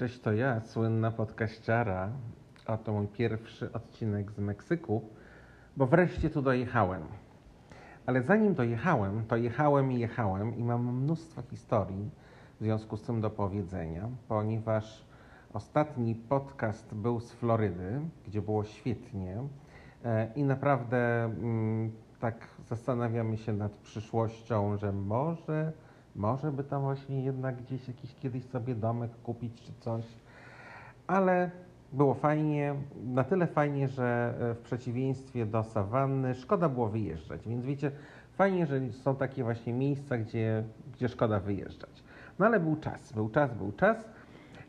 Cześć, to ja, słynna podkaściara. Oto mój pierwszy odcinek z Meksyku, bo wreszcie tu dojechałem. Ale zanim dojechałem, to jechałem i jechałem i mam mnóstwo historii w związku z tym do powiedzenia, ponieważ ostatni podcast był z Florydy, gdzie było świetnie e, i naprawdę mm, tak zastanawiamy się nad przyszłością, że może może by tam właśnie jednak gdzieś jakiś kiedyś sobie domek kupić czy coś. Ale było fajnie, na tyle fajnie, że e, w przeciwieństwie do sawanny szkoda było wyjeżdżać. Więc wiecie, fajnie, że są takie właśnie miejsca, gdzie, gdzie szkoda wyjeżdżać. No ale był czas, był czas, był czas.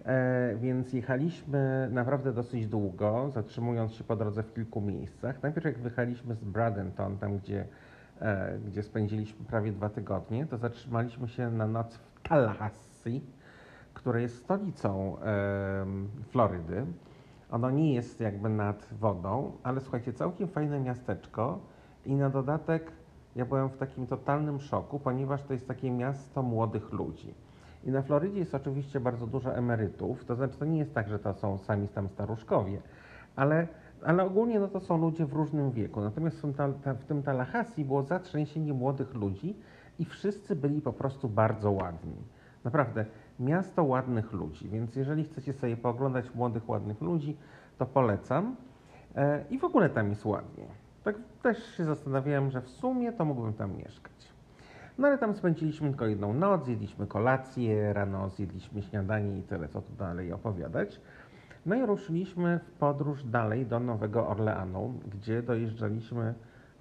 E, więc jechaliśmy naprawdę dosyć długo, zatrzymując się po drodze w kilku miejscach. Najpierw jak wyjechaliśmy z Bradenton, tam gdzie gdzie spędziliśmy prawie dwa tygodnie, to zatrzymaliśmy się na noc w Tallahassee, które jest stolicą Florydy. Ono nie jest jakby nad wodą, ale słuchajcie, całkiem fajne miasteczko i na dodatek ja byłem w takim totalnym szoku, ponieważ to jest takie miasto młodych ludzi. I na Florydzie jest oczywiście bardzo dużo emerytów, to znaczy to nie jest tak, że to są sami tam staruszkowie, ale ale ogólnie no to są ludzie w różnym wieku. Natomiast w tym, Tallahassee było zatrzęsienie młodych ludzi i wszyscy byli po prostu bardzo ładni. Naprawdę, miasto ładnych ludzi, więc jeżeli chcecie sobie pooglądać młodych, ładnych ludzi, to polecam. E, I w ogóle tam jest ładnie. Tak też się zastanawiałem, że w sumie to mógłbym tam mieszkać. No ale tam spędziliśmy tylko jedną noc, jedliśmy kolację, rano zjedliśmy śniadanie i tyle, co tu dalej opowiadać. No i ruszyliśmy w podróż dalej do Nowego Orleanu, gdzie dojeżdżaliśmy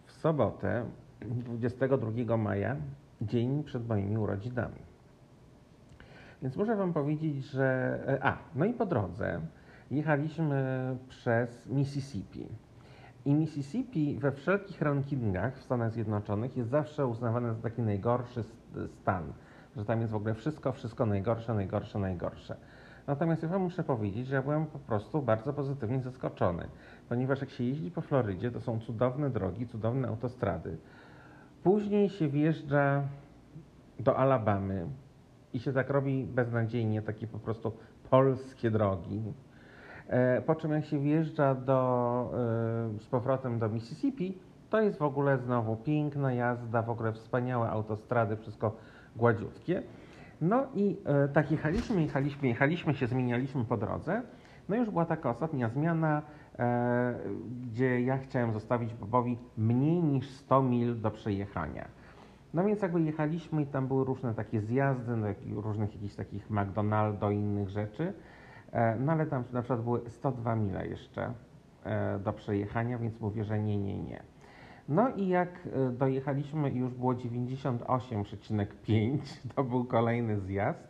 w sobotę, 22 maja, dzień przed moimi urodzinami. Więc muszę Wam powiedzieć, że. E, a, no i po drodze jechaliśmy przez Mississippi. I Mississippi we wszelkich rankingach w Stanach Zjednoczonych jest zawsze uznawane za taki najgorszy stan, że tam jest w ogóle wszystko, wszystko najgorsze, najgorsze, najgorsze. Natomiast ja muszę powiedzieć, że ja byłem po prostu bardzo pozytywnie zaskoczony, ponieważ jak się jeździ po Florydzie, to są cudowne drogi, cudowne autostrady. Później się wjeżdża do Alabamy i się tak robi beznadziejnie, takie po prostu polskie drogi. E, po czym jak się wjeżdża do, e, z powrotem do Mississippi, to jest w ogóle znowu piękna jazda, w ogóle wspaniałe autostrady, wszystko gładziutkie. No i e, tak jechaliśmy, jechaliśmy, jechaliśmy się, zmienialiśmy po drodze. No już była taka ostatnia zmiana, e, gdzie ja chciałem zostawić Bobowi mniej niż 100 mil do przejechania. No więc jakby jechaliśmy i tam były różne takie zjazdy, no, różnych jakichś takich McDonaldo i innych rzeczy. E, no ale tam na przykład były 102 mile jeszcze do przejechania, więc mówię, że nie, nie, nie. No i jak e, dojechaliśmy i już było 98,5, to był kolejny zjazd.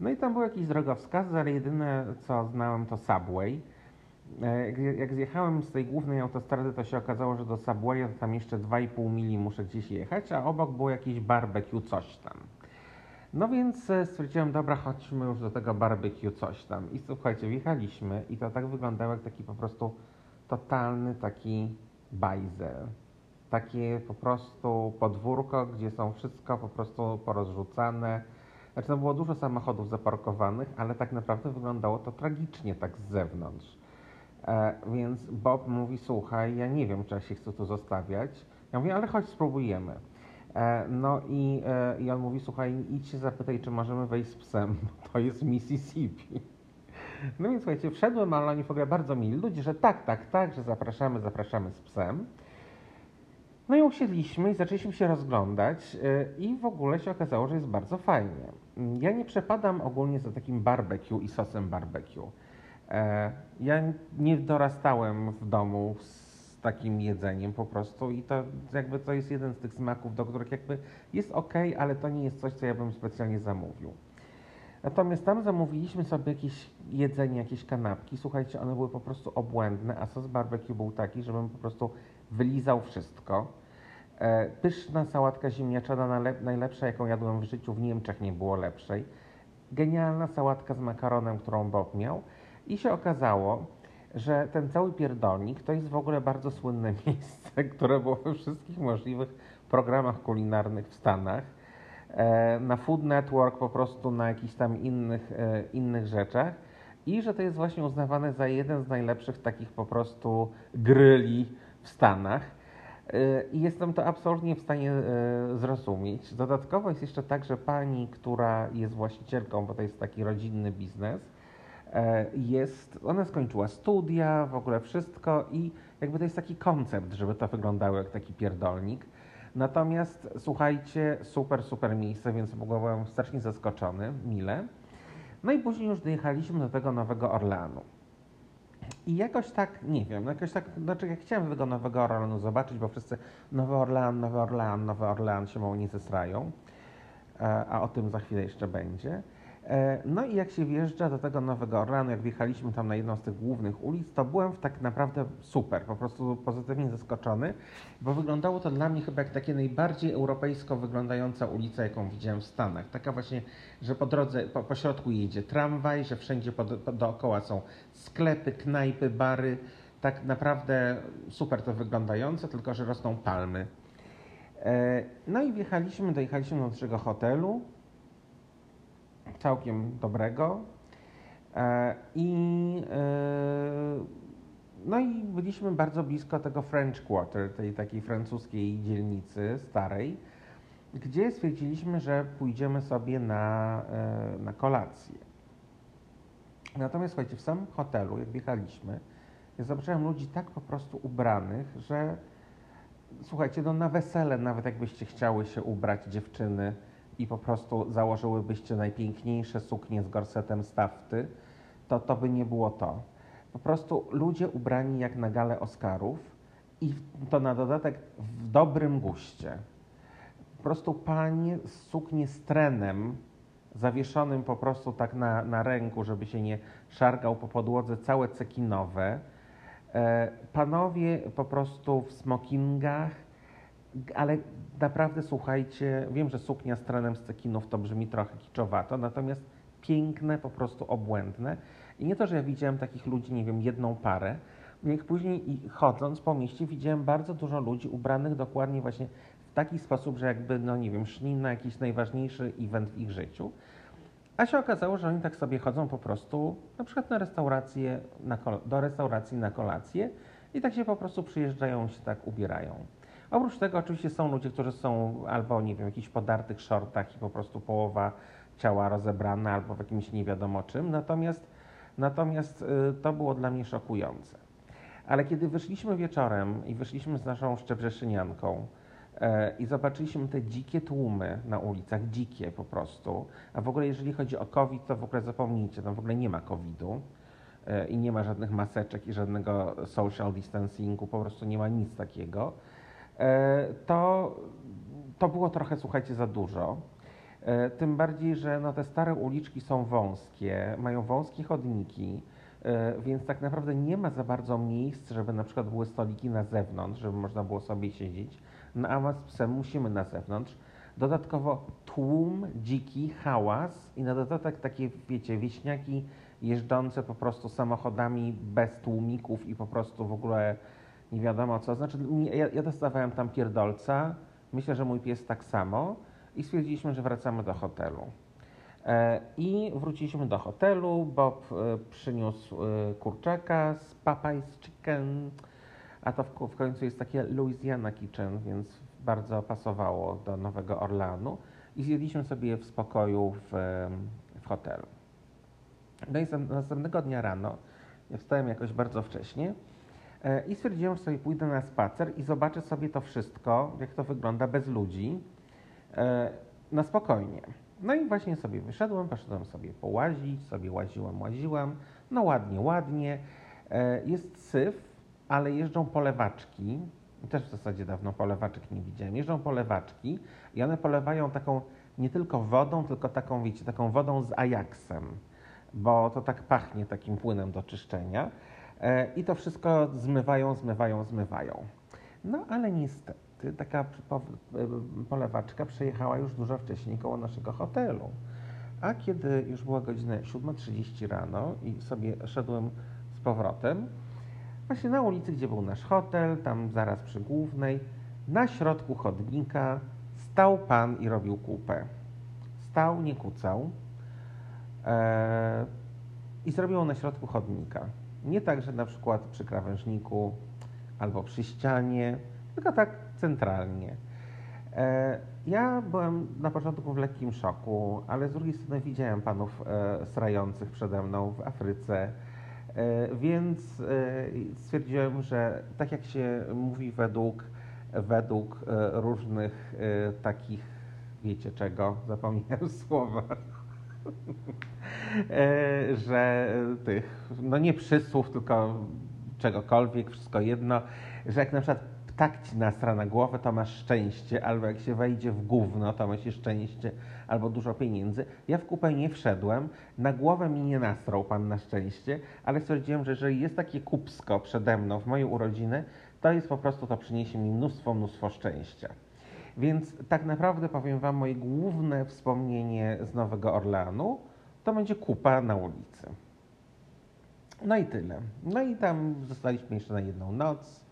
No i tam był jakiś drogowskaz, ale jedyne co znałem to Subway. E, jak zjechałem z tej głównej autostrady, to się okazało, że do Subwaya to tam jeszcze 2,5 mili muszę gdzieś jechać, a obok było jakieś barbecue coś tam. No więc e, stwierdziłem, dobra, chodźmy już do tego barbecue coś tam. I słuchajcie, wjechaliśmy i to tak wyglądało jak taki po prostu totalny taki bajzel takie po prostu podwórko, gdzie są wszystko po prostu porozrzucane. Znaczy, no było dużo samochodów zaparkowanych, ale tak naprawdę wyglądało to tragicznie tak z zewnątrz. E, więc Bob mówi, słuchaj, ja nie wiem, czy ja się chcę tu zostawiać. Ja mówię, ale chodź, spróbujemy. E, no i, e, i on mówi, słuchaj, idź się zapytaj, czy możemy wejść z psem, to jest Mississippi. No więc słuchajcie, wszedłem, ale oni w ogóle bardzo mili ludzie, że tak, tak, tak, że zapraszamy, zapraszamy z psem. No i usiedliśmy i zaczęliśmy się rozglądać y, i w ogóle się okazało, że jest bardzo fajnie. Ja nie przepadam ogólnie za takim barbecue i sosem barbecue. E, ja nie dorastałem w domu z takim jedzeniem po prostu i to jakby to jest jeden z tych smaków, do których jakby jest ok, ale to nie jest coś, co ja bym specjalnie zamówił. Natomiast tam zamówiliśmy sobie jakieś jedzenie, jakieś kanapki. Słuchajcie, one były po prostu obłędne, a sos barbecue był taki, żebym po prostu wylizał wszystko. E, pyszna sałatka ziemniaczana, najlepsza jaką jadłem w życiu, w Niemczech nie było lepszej. Genialna sałatka z makaronem, którą Bob miał. I się okazało, że ten cały pierdolnik to jest w ogóle bardzo słynne miejsce, które było we wszystkich możliwych programach kulinarnych w Stanach. E, na Food Network, po prostu na jakichś tam innych, e, innych rzeczach. i że to jest właśnie uznawane za jeden z najlepszych takich po prostu gryli w Stanach. I jestem to absolutnie w stanie y, zrozumieć. Dodatkowo jest jeszcze tak, że pani, która jest właścicielką, bo to jest taki rodzinny biznes, e, jest, ona skończyła studia, w ogóle wszystko i jakby to jest taki koncept, żeby to wyglądało jak taki pierdolnik. Natomiast słuchajcie, super, super miejsce, więc byłem strasznie zaskoczony, mile. No i później już dojechaliśmy do tego Nowego Orleanu. I jakoś tak, nie wiem, jakoś tak, znaczy ja chciałem tego Nowego Orleanu zobaczyć, bo wszyscy Nowy Orlean, Nowy Orlean, Nowy Orlean się mało nie zesrają, e, a o tym za chwilę jeszcze będzie. E, no i jak się wjeżdża do tego Nowego Orleanu, jak wjechaliśmy tam na jedną z tych głównych ulic, to byłem tak naprawdę super, po prostu pozytywnie zaskoczony, bo wyglądało to dla mnie chyba jak takie najbardziej europejsko wyglądająca ulica, jaką widziałem w Stanach. Taka właśnie, że po drodze, po, po środku jedzie tramwaj, że wszędzie dookoła są sklepy, knajpy, bary. Tak naprawdę super to wyglądające, tylko że rosną palmy. E, no i wjechaliśmy, dojechaliśmy do naszego hotelu całkiem dobrego. E, I, e, no i byliśmy bardzo blisko tego French Quarter, tej takiej francuskiej dzielnicy starej, gdzie stwierdziliśmy, że pójdziemy sobie na, e, na kolację. Natomiast słuchajcie, w samym hotelu, jak wjechaliśmy, ja zobaczyłem ludzi tak po prostu ubranych, że słuchajcie, no na wesele nawet jakbyście chciały się ubrać dziewczyny, i po prostu założyłybyście najpiękniejsze suknie z gorsetem stafty, to to by nie było to. Po prostu ludzie ubrani jak na galę Oscarów i to na dodatek w dobrym guście. Po prostu panie z suknie z trenem, zawieszonym po prostu tak na, na ręku, żeby się nie szargał po podłodze, całe cekinowe. E, panowie po prostu w smokingach, ale naprawdę słuchajcie, wiem, że suknia z trenem z cekinów to brzmi trochę kiczowato, natomiast piękne, po prostu obłędne. I nie to, że ja widziałem takich ludzi, nie wiem, jedną parę, jak później i chodząc po mieście widziałem bardzo dużo ludzi ubranych dokładnie właśnie w taki sposób, że jakby, no nie wiem, szli na jakiś najważniejszy event w ich życiu. A się okazało, że oni tak sobie chodzą po prostu na przykład na restaurację, na do restauracji na kolację i tak się po prostu przyjeżdżają, się tak ubierają. Oprócz tego oczywiście są ludzie, którzy są albo, nie wiem, w jakichś podartych shortach i po prostu połowa ciała rozebrana, albo w jakimś nie wiadomo czym. Natomiast, natomiast y, to było dla mnie szokujące. Ale kiedy wyszliśmy wieczorem i wyszliśmy z naszą szczebrzeszynianką e, i zobaczyliśmy te dzikie tłumy na ulicach, dzikie po prostu, a w ogóle jeżeli chodzi o COVID, to w ogóle zapomnijcie, tam w ogóle nie ma COVID-u e, i nie ma żadnych maseczek i żadnego social distancingu, po prostu nie ma nic takiego. E, to, to było trochę, słuchajcie, za dużo. E, tym bardziej, że no, te stare uliczki są wąskie, mają wąskie chodniki, e, więc tak naprawdę nie ma za bardzo miejsc, żeby na przykład były stoliki na zewnątrz, żeby można było sobie siedzieć. No a z psem musimy na zewnątrz. Dodatkowo tłum, dziki, hałas i na dodatek takie, wiecie, wieśniaki jeżdżące po prostu samochodami bez tłumików i po prostu w ogóle nie wiadomo co. Znaczy, ja, ja dostawałem tam pierdolca, myślę, że mój pies tak samo i stwierdziliśmy, że wracamy do hotelu. E, I wróciliśmy do hotelu. Bob e, przyniósł e, kurczaka z Popeye's Chicken, a to w, końcu jest takie Louisiana Kitchen, więc bardzo pasowało do Nowego Orleanu. I zjedliśmy sobie w spokoju w, w hotelu. No i następnego dnia rano, ja wstałem jakoś bardzo wcześnie, I stwierdziłem, że sobie pójdę na spacer i zobaczę sobie to wszystko, jak to wygląda bez ludzi, e, na spokojnie. No i właśnie sobie wyszedłem, poszedłem sobie połazić, sobie łaziłem, łaziłem, no ładnie, ładnie. E, jest syf, ale jeżdżą polewaczki, też w zasadzie dawno polewaczek nie widziałem, jeżdżą polewaczki i one polewają taką nie tylko wodą, tylko taką, wiecie, taką wodą z Ajaxem, bo to tak pachnie takim płynem do czyszczenia. E, I to wszystko zmywają, zmywają, zmywają. No ale niestety taka e, polewaczka przejechała już dużo wcześniej koło naszego hotelu. A kiedy już była godzina 7.30 rano i sobie szedłem z powrotem, właśnie na ulicy, gdzie był nasz hotel, tam zaraz przy głównej, na środku chodnika stał pan i robił kupę. Stał, nie kucał. Eee, i zrobił na środku chodnika. Nie tak, że na przykład przy krawężniku albo przy ścianie, tylko tak centralnie. E, ja byłem na początku w lekkim szoku, ale z drugiej strony widziałem panów e, srających przede mną w Afryce, e, więc stwierdziłem, że tak jak się mówi według, według różnych takich, wiecie czego, zapomniałem słowa, że tych, no nie przysłów, tylko czegokolwiek, wszystko jedno, że jak na przykład tak ci nasra na głowę, to masz szczęście, albo jak się wejdzie w gówno, to masz szczęście, albo dużo pieniędzy. Ja w kupę nie wszedłem, na głowę mi nie nasrał pan na szczęście, ale stwierdziłem, że jeżeli jest takie kupsko przede mną w moje urodziny, to jest po prostu, to przyniesie mi mnóstwo, mnóstwo szczęścia. Więc tak naprawdę powiem Wam, moje główne wspomnienie z Nowego Orleanu to będzie kupa na ulicy. No i tyle. No i tam zostaliśmy jeszcze na jedną noc.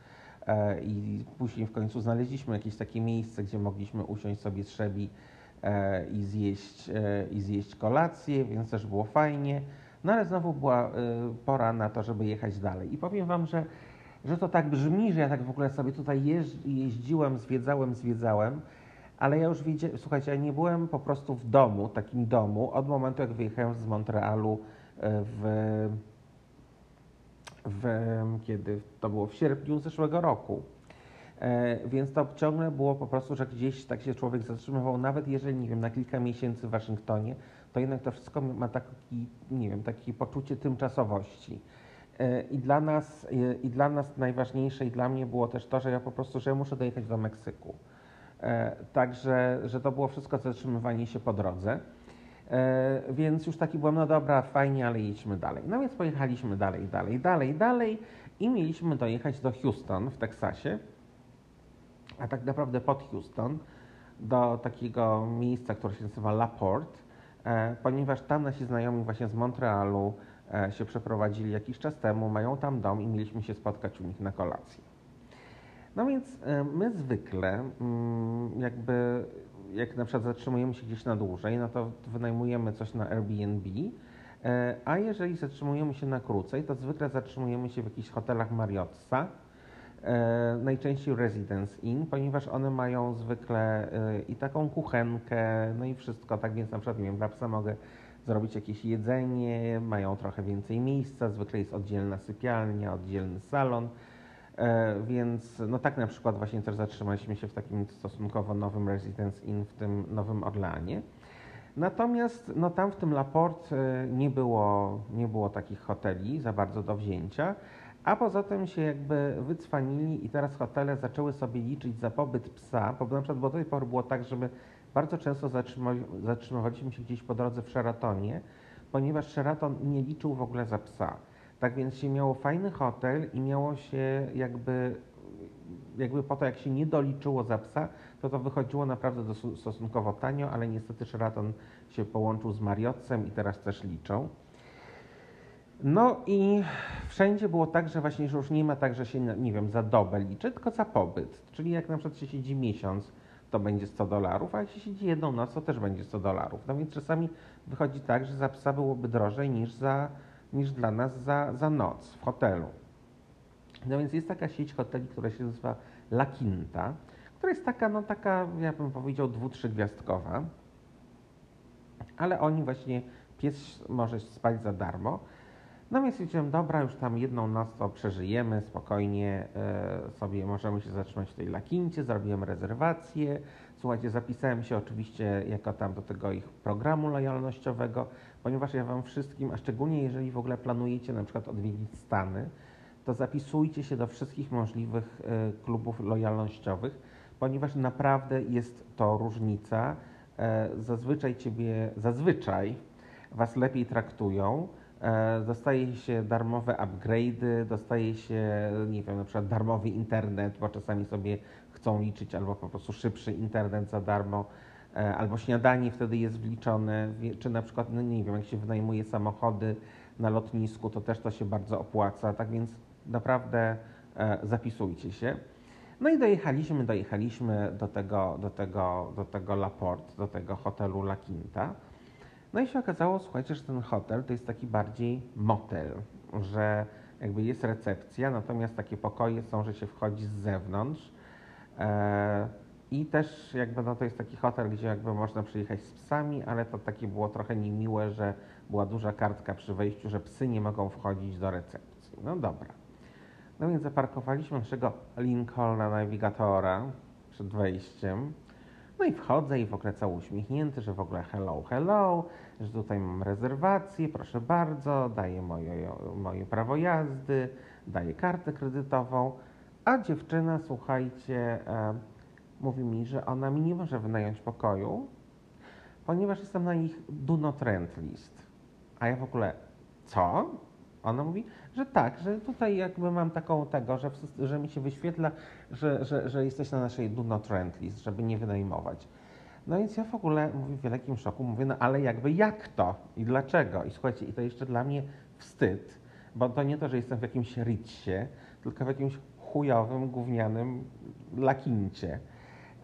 E, i później w końcu znaleźliśmy jakieś takie miejsce, gdzie mogliśmy usiąść sobie trzebi e, i zjeść, e, i zjeść kolację, więc też było fajnie. No ale znowu była pora na to, żeby jechać dalej. I powiem Wam, że, że to tak brzmi, że ja tak w ogóle sobie tutaj jeździłem, zwiedzałem, zwiedzałem, ale ja już widziałem, słuchajcie, ja nie byłem po prostu w domu, takim domu, od momentu jak wyjechałem z Montrealu w w, kiedy to było w sierpniu zeszłego roku. E, więc to ciągle było po prostu, że gdzieś tak się człowiek zatrzymywał, nawet jeżeli, nie wiem, na kilka miesięcy w Waszyngtonie, to jednak to wszystko ma taki, nie wiem, takie poczucie tymczasowości. E, I dla nas, e, i dla nas najważniejsze i dla mnie było też to, że ja po prostu, że ja muszę dojechać do Meksyku. Także, że to było wszystko zatrzymywanie się po drodze. E, więc już taki byłem, no dobra, fajnie, ale jedźmy dalej. No więc pojechaliśmy dalej, dalej, dalej, dalej i mieliśmy dojechać do Houston w Teksasie, a tak naprawdę pod Houston, do takiego miejsca, które się nazywa LaPorte, e, ponieważ tam nasi znajomi właśnie z Montrealu e, się przeprowadzili jakiś czas temu, mają tam dom i mieliśmy się spotkać u nich na kolację. No więc my zwykle mm, jakby jak na przykład zatrzymujemy się gdzieś na dłużej, no to wynajmujemy coś na Airbnb, e, a jeżeli zatrzymujemy się na krócej, to zwykle zatrzymujemy się w jakichś hotelach Marriottsa, e, najczęściej Residence Inn, ponieważ one mają zwykle e, i taką kuchenkę, no i wszystko, tak więc na przykład, nie wiem, dla psa mogę zrobić jakieś jedzenie, mają trochę więcej miejsca, zwykle jest oddzielna sypialnia, oddzielny salon, E, więc no tak na przykład właśnie też zatrzymaliśmy się w takim stosunkowo nowym Residence Inn w tym Nowym Orleanie. Natomiast no tam w tym Laporte e, nie było, nie było takich hoteli za bardzo do wzięcia, a poza tym się jakby wycwanili i teraz hotele zaczęły sobie liczyć za pobyt psa, bo na przykład do tej pory było tak, żeby bardzo często zatrzymywaliśmy się gdzieś po drodze w Sheratonie, ponieważ Sheraton nie liczył w ogóle za psa. Tak więc się miało fajny hotel i miało się jakby, jakby po to, jak się nie doliczyło za psa, to to wychodziło naprawdę stosunkowo tanio, ale niestety Sheraton się połączył z Marriottsem i teraz też liczą. No i wszędzie było tak, że właśnie że już nie ma tak, że się, nie wiem, za dobę liczy, tylko za pobyt. Czyli jak na przykład się siedzi miesiąc, to będzie 100 dolarów, a się siedzi jedną noc, to też będzie 100 dolarów. No więc czasami wychodzi tak, że za psa byłoby drożej niż za niż dla nas za, za noc w hotelu. No więc jest taka sieć hoteli, która się nazywa La Quinta, która jest taka, no taka, ja bym powiedział, dwu, trzygwiazdkowa, ale oni właśnie, pies może spać za darmo. No więc stwierdziłem, dobra, już tam jedną noc to przeżyjemy, spokojnie e, sobie możemy się zatrzymać w tej Lakincie, zrobiłem rezerwację. Słuchajcie, zapisałem się oczywiście jako tam do tego ich programu lojalnościowego, ponieważ ja Wam wszystkim, a szczególnie jeżeli w ogóle planujecie na przykład odwiedzić Stany, to zapisujcie się do wszystkich możliwych e, klubów lojalnościowych, ponieważ naprawdę jest to różnica. E, zazwyczaj Ciebie, zazwyczaj Was lepiej traktują, dostaje się darmowe upgrade'y, dostaje się, nie wiem, na przykład darmowy internet, bo czasami sobie chcą liczyć, albo po prostu szybszy internet za darmo. E, albo śniadanie wtedy jest wliczone, czy na przykład, no nie wiem, jak się wynajmuje samochody na lotnisku, to też to się bardzo opłaca, tak więc naprawdę e, zapisujcie się. No i dojechaliśmy, dojechaliśmy do tego, do tego, do tego Laporte, do tego hotelu La Quinta. No i się okazało, słuchajcie, że ten hotel to jest taki bardziej motel, że jakby jest recepcja, natomiast takie pokoje są, że się wchodzi z zewnątrz. E, I też jakby no to jest taki hotel, gdzie jakby można przyjechać z psami, ale to takie było trochę niemiłe, że była duża kartka przy wejściu, że psy nie mogą wchodzić do recepcji. No dobra. No więc zaparkowaliśmy naszego Lincolna Navigatora przed wejściem. No i wchodzę i w ogóle cały uśmiechnięty, że w ogóle hello, hello, że tutaj mam rezerwację, proszę bardzo, daję moje, moje prawo jazdy, daję kartę kredytową, a dziewczyna, słuchajcie, e, mówi mi, że ona mi nie może wynająć pokoju, ponieważ jestem na ich do not rent list. A ja w ogóle, co? Ona mówi, że tak, że tutaj jakby mam taką tego, że, że mi się wyświetla, że, że, że jesteś na naszej do not rent list, żeby nie wynajmować. No więc ja w ogóle mówię w wielkim szoku, mówię, no ale jakby jak to i dlaczego? I słuchajcie, i to jeszcze dla mnie wstyd, bo to nie to, że jestem w jakimś ritsie, tylko w jakimś chujowym, gównianym lakincie.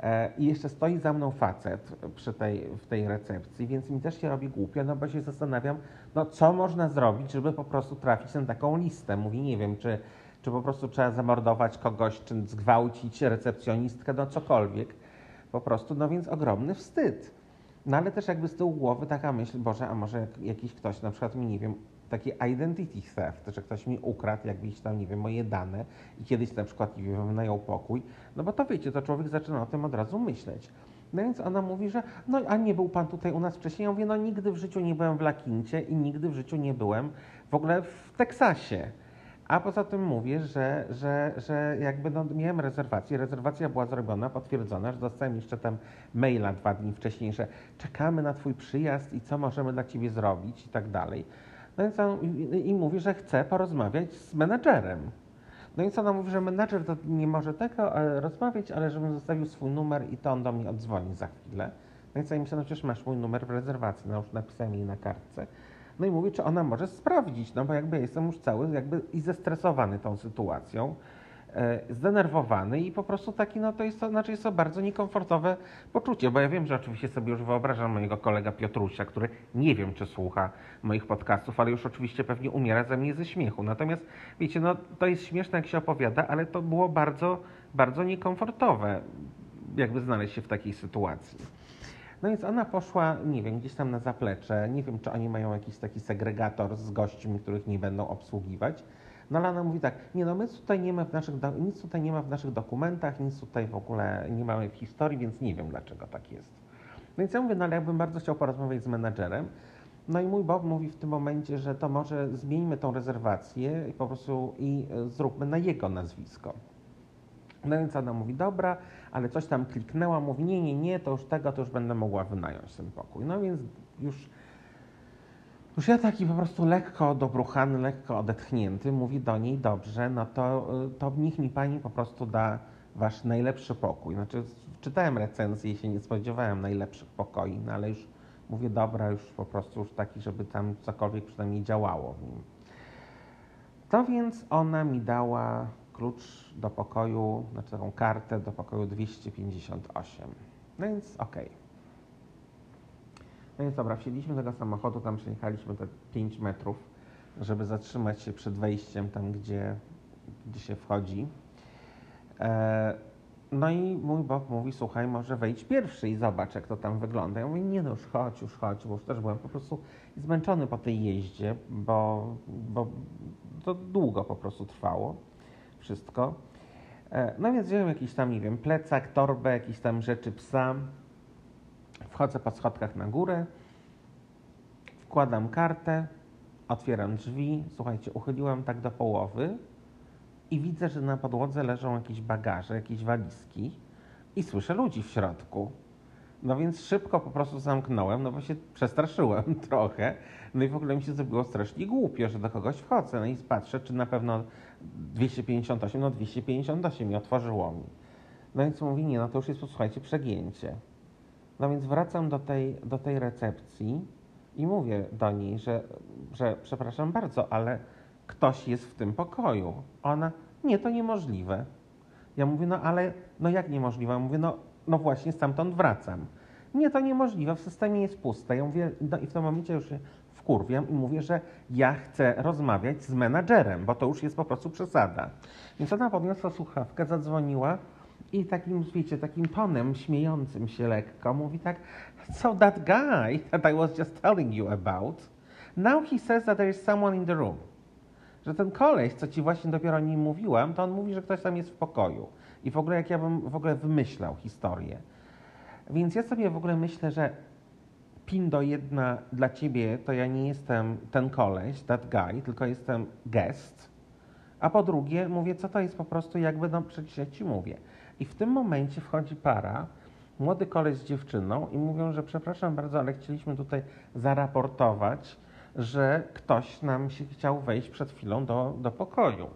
E, I jeszcze stoi za mną facet przy tej, w tej recepcji, więc mi też się robi głupio, no bo się zastanawiam, no co można zrobić, żeby po prostu trafić na taką listę. Mówi, nie wiem, czy, czy po prostu trzeba zamordować kogoś, czy zgwałcić recepcjonistkę, no cokolwiek. Po prostu, no więc ogromny wstyd. No ale też jakby z tyłu głowy taka myśl, Boże, a może jakiś ktoś na przykład mi, nie wiem, taki identity theft, że ktoś mi ukradł jakieś tam, nie wiem, moje dane i kiedyś na przykład, nie wiem, wynajął pokój, no bo to wiecie, to człowiek zaczyna o tym od razu myśleć. No więc ona mówi, że no a nie był pan tutaj u nas wcześniej? Ja mówię, no nigdy w życiu nie byłem w Lakincie i nigdy w życiu nie byłem w ogóle w Teksasie. A poza tym mówię, że, że, że jakby no, miałem rezerwację. Rezerwacja była zrobiona, potwierdzona, że dostałem jeszcze tam maila dwa dni wcześniej, że czekamy na Twój przyjazd i co możemy dla Ciebie zrobić i tak dalej. No więc on, i, i mówi, że chce porozmawiać z menedżerem. No więc ona mówi, że menedżer to nie może tego e, rozmawiać, ale żebym zostawił swój numer i to on do mnie odzwoni za chwilę. No więc ja myślę, no przecież masz mój numer w rezerwacji, no już napisałem jej na kartce. No i mówi, czy ona może sprawdzić, no bo jakby ja jestem już cały jakby i zestresowany tą sytuacją, zdenerwowany i po prostu taki, no to jest to, znaczy jest to bardzo niekomfortowe poczucie, bo ja wiem, że oczywiście sobie już wyobrażam mojego kolega Piotrusia, który nie wiem, czy słucha moich podcastów, ale już oczywiście pewnie umiera ze mnie ze śmiechu. Natomiast wiecie, no to jest śmieszne, jak się opowiada, ale to było bardzo, bardzo niekomfortowe, jakby znaleźć się w takiej sytuacji. No więc ona poszła, nie wiem, gdzieś tam na zaplecze. Nie wiem, czy oni mają jakiś taki segregator z gośćmi, których nie będą obsługiwać. No ale ona mówi tak, nie no, my tutaj nie ma w naszych, nic tutaj nie ma w naszych dokumentach, nic tutaj w ogóle nie mamy w historii, więc nie wiem, dlaczego tak jest. No więc ja mówię, no ale jakbym bardzo chciał porozmawiać z menadżerem. No i mój Bob mówi w tym momencie, że to może zmieńmy tą rezerwację i po prostu i e, zróbmy na jego nazwisko. No więc ona mówi, dobra, ale coś tam kliknęła, mówi, nie, nie, nie, to już tego, to już będę mogła wynająć ten pokój. No więc już, już ja taki po prostu lekko dobruchany, lekko odetchnięty, mówi do niej, dobrze, no to, to niech mi pani po prostu da wasz najlepszy pokój. Znaczy, czytałem recenzję i się nie spodziewałem najlepszych pokoi, no ale już mówię, dobra, już po prostu już taki, żeby tam cokolwiek przynajmniej działało w nim. To więc ona mi dała klucz do pokoju, znaczy taką kartę do pokoju 258. No więc okej. Okay. No więc dobra, wsiedliśmy do tego samochodu, tam przejechaliśmy te 5 metrów, żeby zatrzymać się przed wejściem tam, gdzie, gdzie się wchodzi. E, no i mój Bob mówi, słuchaj, może wejdź pierwszy i zobacz, jak to tam wygląda. Ja mówię, nie no, już chodź, już chodź, bo już też byłem po prostu zmęczony po tej jeździe, bo, bo to długo po prostu trwało wszystko. E, no więc wziąłem jakiś tam, nie wiem, plecak, torbę, jakieś tam rzeczy psa. Wchodzę po schodkach na górę, wkładam kartę, otwieram drzwi. Słuchajcie, uchyliłem tak do połowy i widzę, że na podłodze leżą jakieś bagaże, jakieś walizki i słyszę ludzi w środku. No więc szybko po prostu zamknąłem, no bo się przestraszyłem trochę. No i w ogóle mi się zrobiło strasznie głupio, że do kogoś wchodzę. No i patrzę, czy na pewno 258, no 258 i otworzyło mi. No więc mówi, nie, no to już jest, posłuchajcie, przegięcie. No więc wracam do tej, do tej recepcji i mówię do niej, że, że przepraszam bardzo, ale ktoś jest w tym pokoju. Ona, nie, to niemożliwe. Ja mówię, no ale, no jak niemożliwe? Mówię, no, no właśnie stamtąd wracam. Nie, to niemożliwe, w systemie jest puste. Ja mówię, no i w tym momencie już się wkurwiam i mówię, że ja chcę rozmawiać z menadżerem, bo to już jest po prostu przesada. Więc ona podniosła słuchawkę, zadzwoniła i takim, wiecie, takim tonem śmiejącym się lekko mówi tak, so that guy that I was just telling you about, now he says that there is someone in the room. Że ten koleś, co ci właśnie dopiero o nim mówiłam, to on mówi, że ktoś tam jest w pokoju. I w ogóle jak ja bym w ogóle wymyślał historię. Więc ja sobie w ogóle myślę, że Pindo jedna dla ciebie to ja nie jestem ten koleś, that guy, tylko jestem guest. A po drugie mówię, co to jest po prostu jakby, no przecież ja ci mówię. I w tym momencie wchodzi para, młody koleś z dziewczyną i mówią, że przepraszam bardzo, ale chcieliśmy tutaj zaraportować, że ktoś nam się chciał wejść przed chwilą do, do pokoju.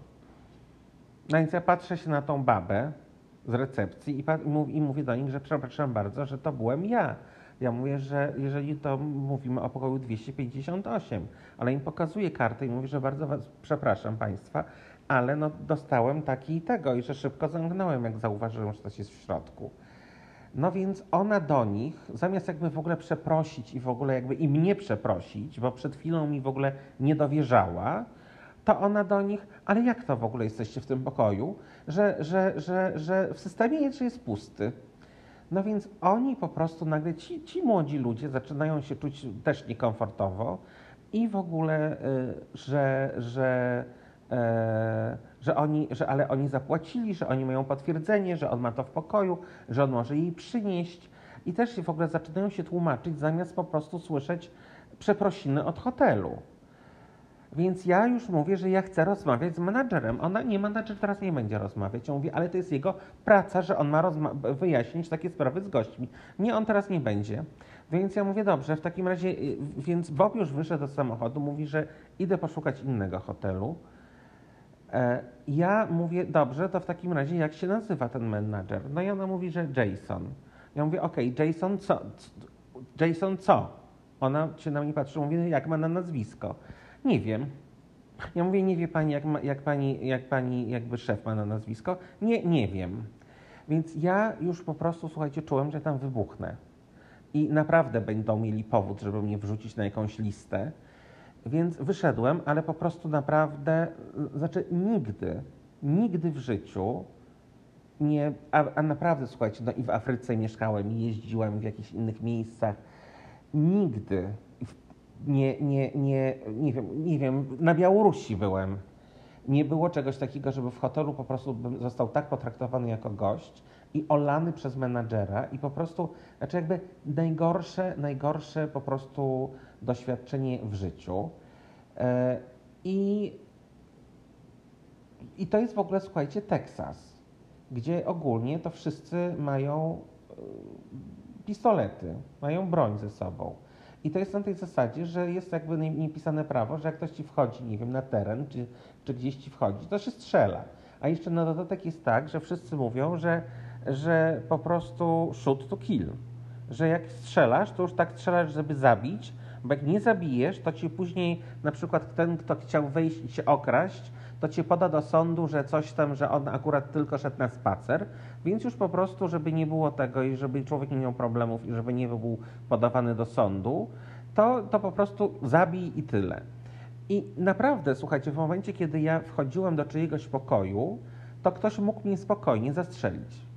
No więc ja patrzę się na tą babę z recepcji i, i mówię do nich, że przepraszam bardzo, że to byłem ja. Ja mówię, że jeżeli to mówimy o pokoju 258, ale im pokazuję kartę i mówię, że bardzo was przepraszam Państwa, ale no dostałem taki i tego i że szybko zamknąłem, jak zauważyłem, że coś jest w środku. No więc ona do nich, zamiast jakby w ogóle przeprosić i w ogóle jakby i mnie przeprosić, bo przed chwilą mi w ogóle nie dowierzała, to ona do nich, ale jak to w ogóle jesteście w tym pokoju, że, że, że, że w systemie jest, jest pusty. No więc oni po prostu nagle, ci, ci młodzi ludzie zaczynają się czuć też niekomfortowo i w ogóle, y, że, że, że oni, że ale oni zapłacili, że oni mają potwierdzenie, że on ma to w pokoju, że on może jej przynieść i też w ogóle zaczynają się tłumaczyć zamiast po prostu słyszeć przeprosiny od hotelu. Więc ja już mówię, że ja chcę rozmawiać z menadżerem. Ona nie, menadżer teraz nie będzie rozmawiać. Ja mówię, ale to jest jego praca, że on ma wyjaśnić takie sprawy z gośćmi. Nie, on teraz nie będzie. Więc ja mówię, dobrze, w takim razie, y, więc Bob już wyszedł do samochodu, mówi, że idę poszukać innego hotelu. E, ja mówię, dobrze, to w takim razie jak się nazywa ten menadżer? No i ona mówi, że Jason. Ja mówię, okej, okay, Jason co? Jason co? Ona się na mnie patrzy, mówi, jak ma na nazwisko. Nie wiem. Ja mówię, nie wie pani, jak, ma, jak, pani, jak pani jakby szef ma na nazwisko? Nie, nie wiem. Więc ja już po prostu, słuchajcie, czułem, że tam wybuchnę. I naprawdę będą mieli powód, żeby mnie wrzucić na jakąś listę. Więc wyszedłem, ale po prostu naprawdę, znaczy nigdy, nigdy w życiu nie, a, a naprawdę, słuchajcie, no i w Afryce mieszkałem, i jeździłem w jakichś innych miejscach. Nigdy nie, nie, nie, nie, wiem, nie wiem, na Białorusi byłem. Nie było czegoś takiego, żeby w hotelu po prostu został tak potraktowany jako gość i olany przez menadżera i po prostu, znaczy jakby najgorsze, najgorsze po prostu doświadczenie w życiu. E, I, I to jest w ogóle, słuchajcie, Teksas, gdzie ogólnie to wszyscy mają e, pistolety, mają broń ze sobą. I to jest na tej zasadzie, że jest jakby niepisane prawo, że jak ktoś ci wchodzi, nie wiem, na teren, czy, czy gdzieś ci wchodzi, to się strzela. A jeszcze na dodatek jest tak, że wszyscy mówią, że, że po prostu shoot to kill. Że jak strzelasz, to już tak strzelasz, żeby zabić, bo jak nie zabijesz, to ci później na przykład ten, kto chciał wejść i się okraść, to cię poda do sądu, że coś tam, że on akurat tylko szedł na spacer, więc już po prostu, żeby nie było tego i żeby człowiek nie miał problemów i żeby nie był podawany do sądu, to, to po prostu zabij i tyle. I naprawdę, słuchajcie, w momencie, kiedy ja wchodziłem do czyjegoś pokoju, to ktoś mógł mnie spokojnie zastrzelić.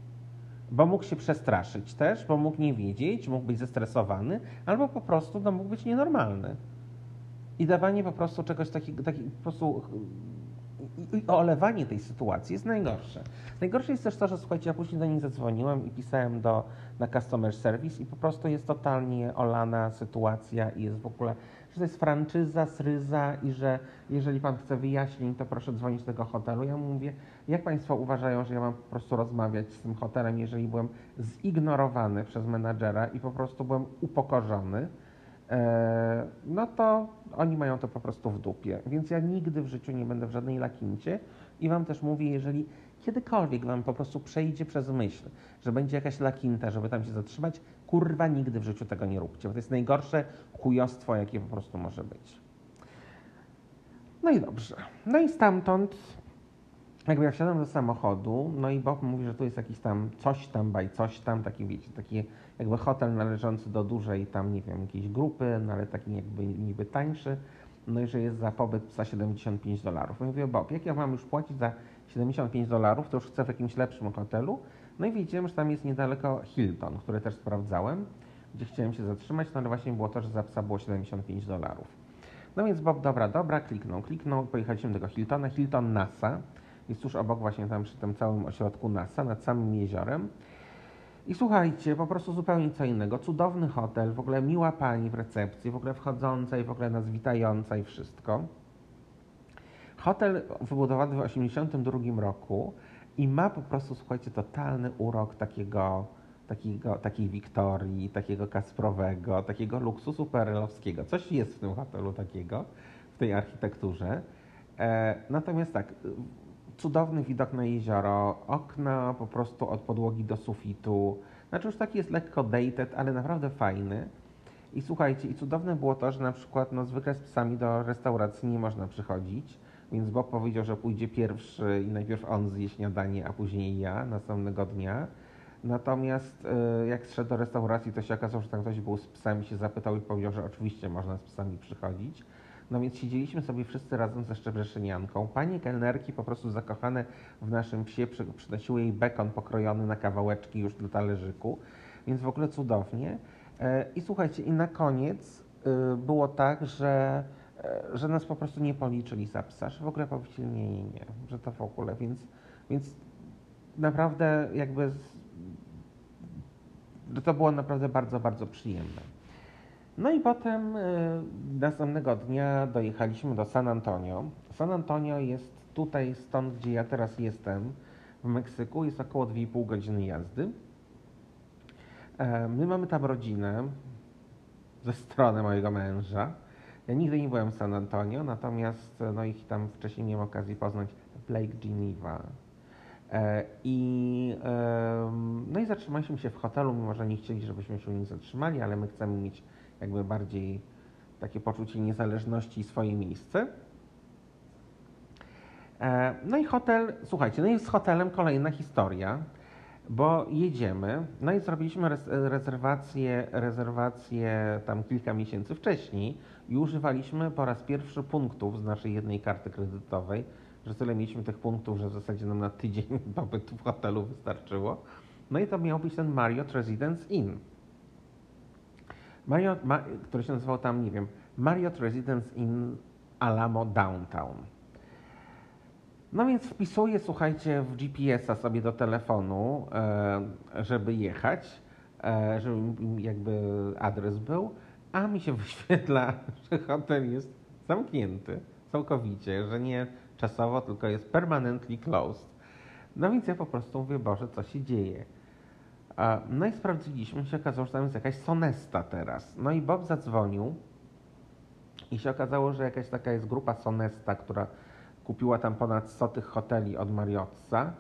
Bo mógł się przestraszyć też, bo mógł nie wiedzieć, mógł być zestresowany, albo po prostu no, mógł być nienormalny. I dawanie po prostu czegoś takiego, taki, po prostu i olewanie tej sytuacji jest najgorsze. Najgorsze jest też to, że słuchajcie, ja później do nich zadzwoniłem i pisałem do, na customer service i po prostu jest totalnie olana sytuacja i jest w ogóle, że to jest franczyza, sryza i że jeżeli pan chce wyjaśnień, to proszę dzwonić do tego hotelu. Ja mówię, jak państwo uważają, że ja mam po prostu rozmawiać z tym hotelem, jeżeli byłem zignorowany przez menadżera i po prostu byłem upokorzony, e, no to oni mają to po prostu w dupie. Więc ja nigdy w życiu nie będę w żadnej lakincie i Wam też mówię, jeżeli kiedykolwiek Wam po prostu przejdzie przez myśl, że będzie jakaś lakinta, żeby tam się zatrzymać, kurwa, nigdy w życiu tego nie róbcie, bo to jest najgorsze chujostwo, jakie po prostu może być. No i dobrze. No i stamtąd jakby ja wsiadam do samochodu, no i Bob mówi, że tu jest jakiś tam coś tam, baj coś tam, taki wiecie, taki jakby hotel należący do dużej tam, nie wiem, jakiejś grupy, no ale taki jakby niby tańszy, no i że jest za pobyt za 75 dolarów. Ja mówię, Bob, jak ja mam już płacić za 75 dolarów, to już chcę w jakimś lepszym hotelu. No i widzimy, że tam jest niedaleko Hilton, który też sprawdzałem, gdzie chciałem się zatrzymać, no ale właśnie było to, że za psa było 75 dolarów. No więc Bob, dobra, dobra, kliknął, kliknął, pojechaliśmy do tego Hiltona, Hilton NASA, jest tuż obok właśnie tam przy tym całym ośrodku NASA, nad samym jeziorem. I słuchajcie, po prostu zupełnie co innego. Cudowny hotel, w ogóle miła pani w recepcji, w ogóle wchodząca i w ogóle nas witająca i wszystko. Hotel wybudowany w 1982 roku i ma po prostu, słuchajcie, totalny urok takiego, takiego, takiej Wiktorii, takiego Kasprowego, takiego luksusu perelowskiego. Coś jest w tym hotelu takiego, w tej architekturze. E, natomiast tak, cudowny widok na jezioro, okna po prostu od podłogi do sufitu. Znaczy już taki jest lekko dated, ale naprawdę fajny. I słuchajcie, i cudowne było to, że na przykład no, zwykle z psami do restauracji nie można przychodzić, więc Bob powiedział, że pójdzie pierwszy i najpierw on zje śniadanie, a później ja następnego dnia. Natomiast y, jak zszedł do restauracji, to się okazało, że tam ktoś był z psami, się zapytał i powiedział, że oczywiście można z psami przychodzić. No więc siedzieliśmy sobie wszyscy razem ze Szczebrzeszynianką. Panie kelnerki po prostu zakochane w naszym psie przynosiły jej bekon pokrojony na kawałeczki już do talerzyku, więc w ogóle cudownie. E, I słuchajcie, i na koniec y, było tak, że, e, że nas po prostu nie policzyli za psa, że w ogóle powiedzieli nie, nie, nie, że to w ogóle, więc, więc naprawdę jakby to było naprawdę bardzo, bardzo przyjemne. No i potem y, następnego dnia dojechaliśmy do San Antonio. San Antonio jest tutaj, stąd gdzie ja teraz jestem, w Meksyku, jest około 2,5 godziny jazdy. E, my mamy tam rodzinę ze strony mojego męża. Ja nigdy nie byłem w San Antonio, natomiast no ich tam wcześniej miałem okazji poznać Blake Geneva. E, I, no i zatrzymaliśmy się w hotelu, mimo że nie chcieli, żebyśmy się nie zatrzymali, ale my chcemy mieć jakby bardziej takie poczucie niezależności i swoje miejsce. E, no i hotel, słuchajcie, no i z hotelem kolejna historia, bo jedziemy, no i zrobiliśmy rezerwację, rezerwację tam kilka miesięcy wcześniej i używaliśmy po raz pierwszy punktów z naszej jednej karty kredytowej, że tyle mieliśmy tych punktów, że w zasadzie nam na tydzień pobytu w hotelu wystarczyło. No i to miał być ten Marriott Residence Inn. Marriott, ma, który się nazywał tam, nie wiem, Marriott Residence in Alamo Downtown. No więc wpisuję, słuchajcie, w GPS-a sobie do telefonu, e, żeby jechać, e, żeby jakby adres był, a mi się wyświetla, że hotel jest zamknięty całkowicie, że nie czasowo, tylko jest permanently closed. No więc ja po prostu mówię, Boże, co się dzieje? No i sprawdziliśmy, się okazało, że tam jest jakaś Sonesta teraz. No i Bob zadzwonił i się okazało, że jakaś taka jest grupa Sonesta, która kupiła tam ponad 100 tych hoteli od Mariotta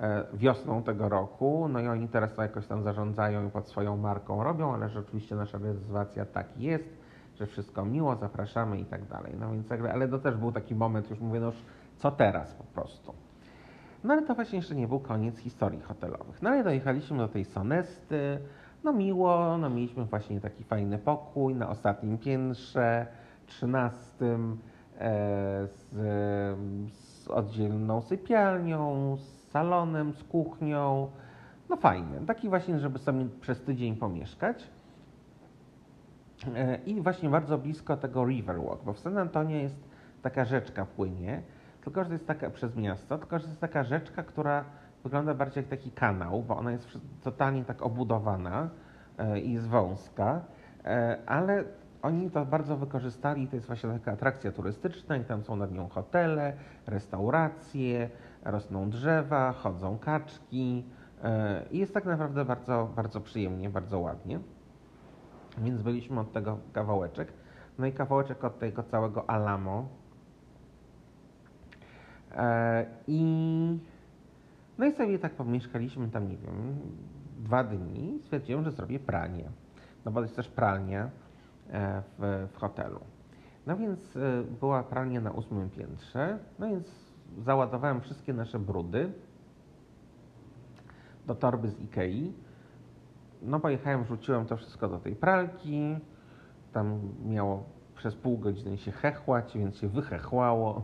e, wiosną tego roku. No i oni teraz to jakoś tam zarządzają i pod swoją marką robią, ale rzeczywiście nasza rezerwacja tak jest, że wszystko miło, zapraszamy i tak dalej. No więc, ale to też był taki moment, już mówię, no już co teraz po prostu. No ale to właśnie jeszcze nie był koniec historii hotelowych. No ale dojechaliśmy do tej Sonesty, no miło, no mieliśmy właśnie taki fajny pokój na ostatnim piętrze, trzynastym, z, z oddzielną sypialnią, z salonem, z kuchnią, no fajny, taki właśnie, żeby sobie przez tydzień pomieszkać. E, I właśnie bardzo blisko tego Riverwalk, bo w San Antonio jest taka rzeczka płynie, tylko że to jest taka przez miasto, tylko że to jest taka rzeczka, która wygląda bardziej jak taki kanał, bo ona jest totalnie tak obudowana e, i jest wąska, e, ale oni to bardzo wykorzystali, to jest właśnie taka atrakcja turystyczna i tam są nad nią hotele, restauracje, rosną drzewa, chodzą kaczki e, i jest tak naprawdę bardzo, bardzo przyjemnie, bardzo ładnie. Więc byliśmy od tego kawałeczek. No i kawałeczek od tego całego Alamo, E, I no i sobie tak pomieszkaliśmy tam, nie wiem, dwa dni. Stwierdziłem, że zrobię pranie. No bo jest też pralnia w, w hotelu. No więc e, była pralnia na ósmym piętrze, no więc załadowałem wszystkie nasze brudy do torby z Ikei. No pojechałem, wrzuciłem to wszystko do tej pralki. Tam miało przez pół godziny się hechłać, więc się wychechłało.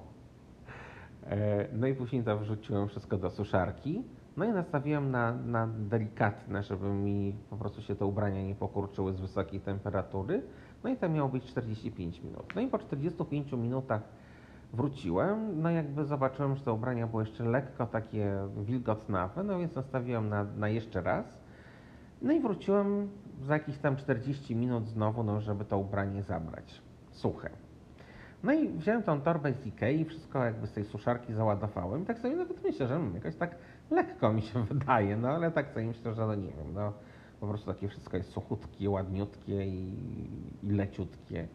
E, no i później to wrzuciłem wszystko do suszarki. No i nastawiłem na, na delikatne, żeby mi po prostu się te ubrania nie pokurczyły z wysokiej temperatury. No i to miało być 45 minut. No i po 45 minutach wróciłem, no jakby zobaczyłem, że te ubrania były jeszcze lekko takie wilgotnawe, no więc nastawiłem na, na jeszcze raz. No i wróciłem za jakieś tam 40 minut znowu, no żeby to ubranie zabrać. Suche. No i wziąłem tą torbę z Ikei wszystko jakby z tej suszarki załadowałem. Tak sobie nawet myślę, że hmm, jakoś tak lekko mi się wydaje, no ale tak sobie myślę, że no nie wiem, no po prostu takie wszystko jest suchutkie, ładniutkie i, i leciutkie.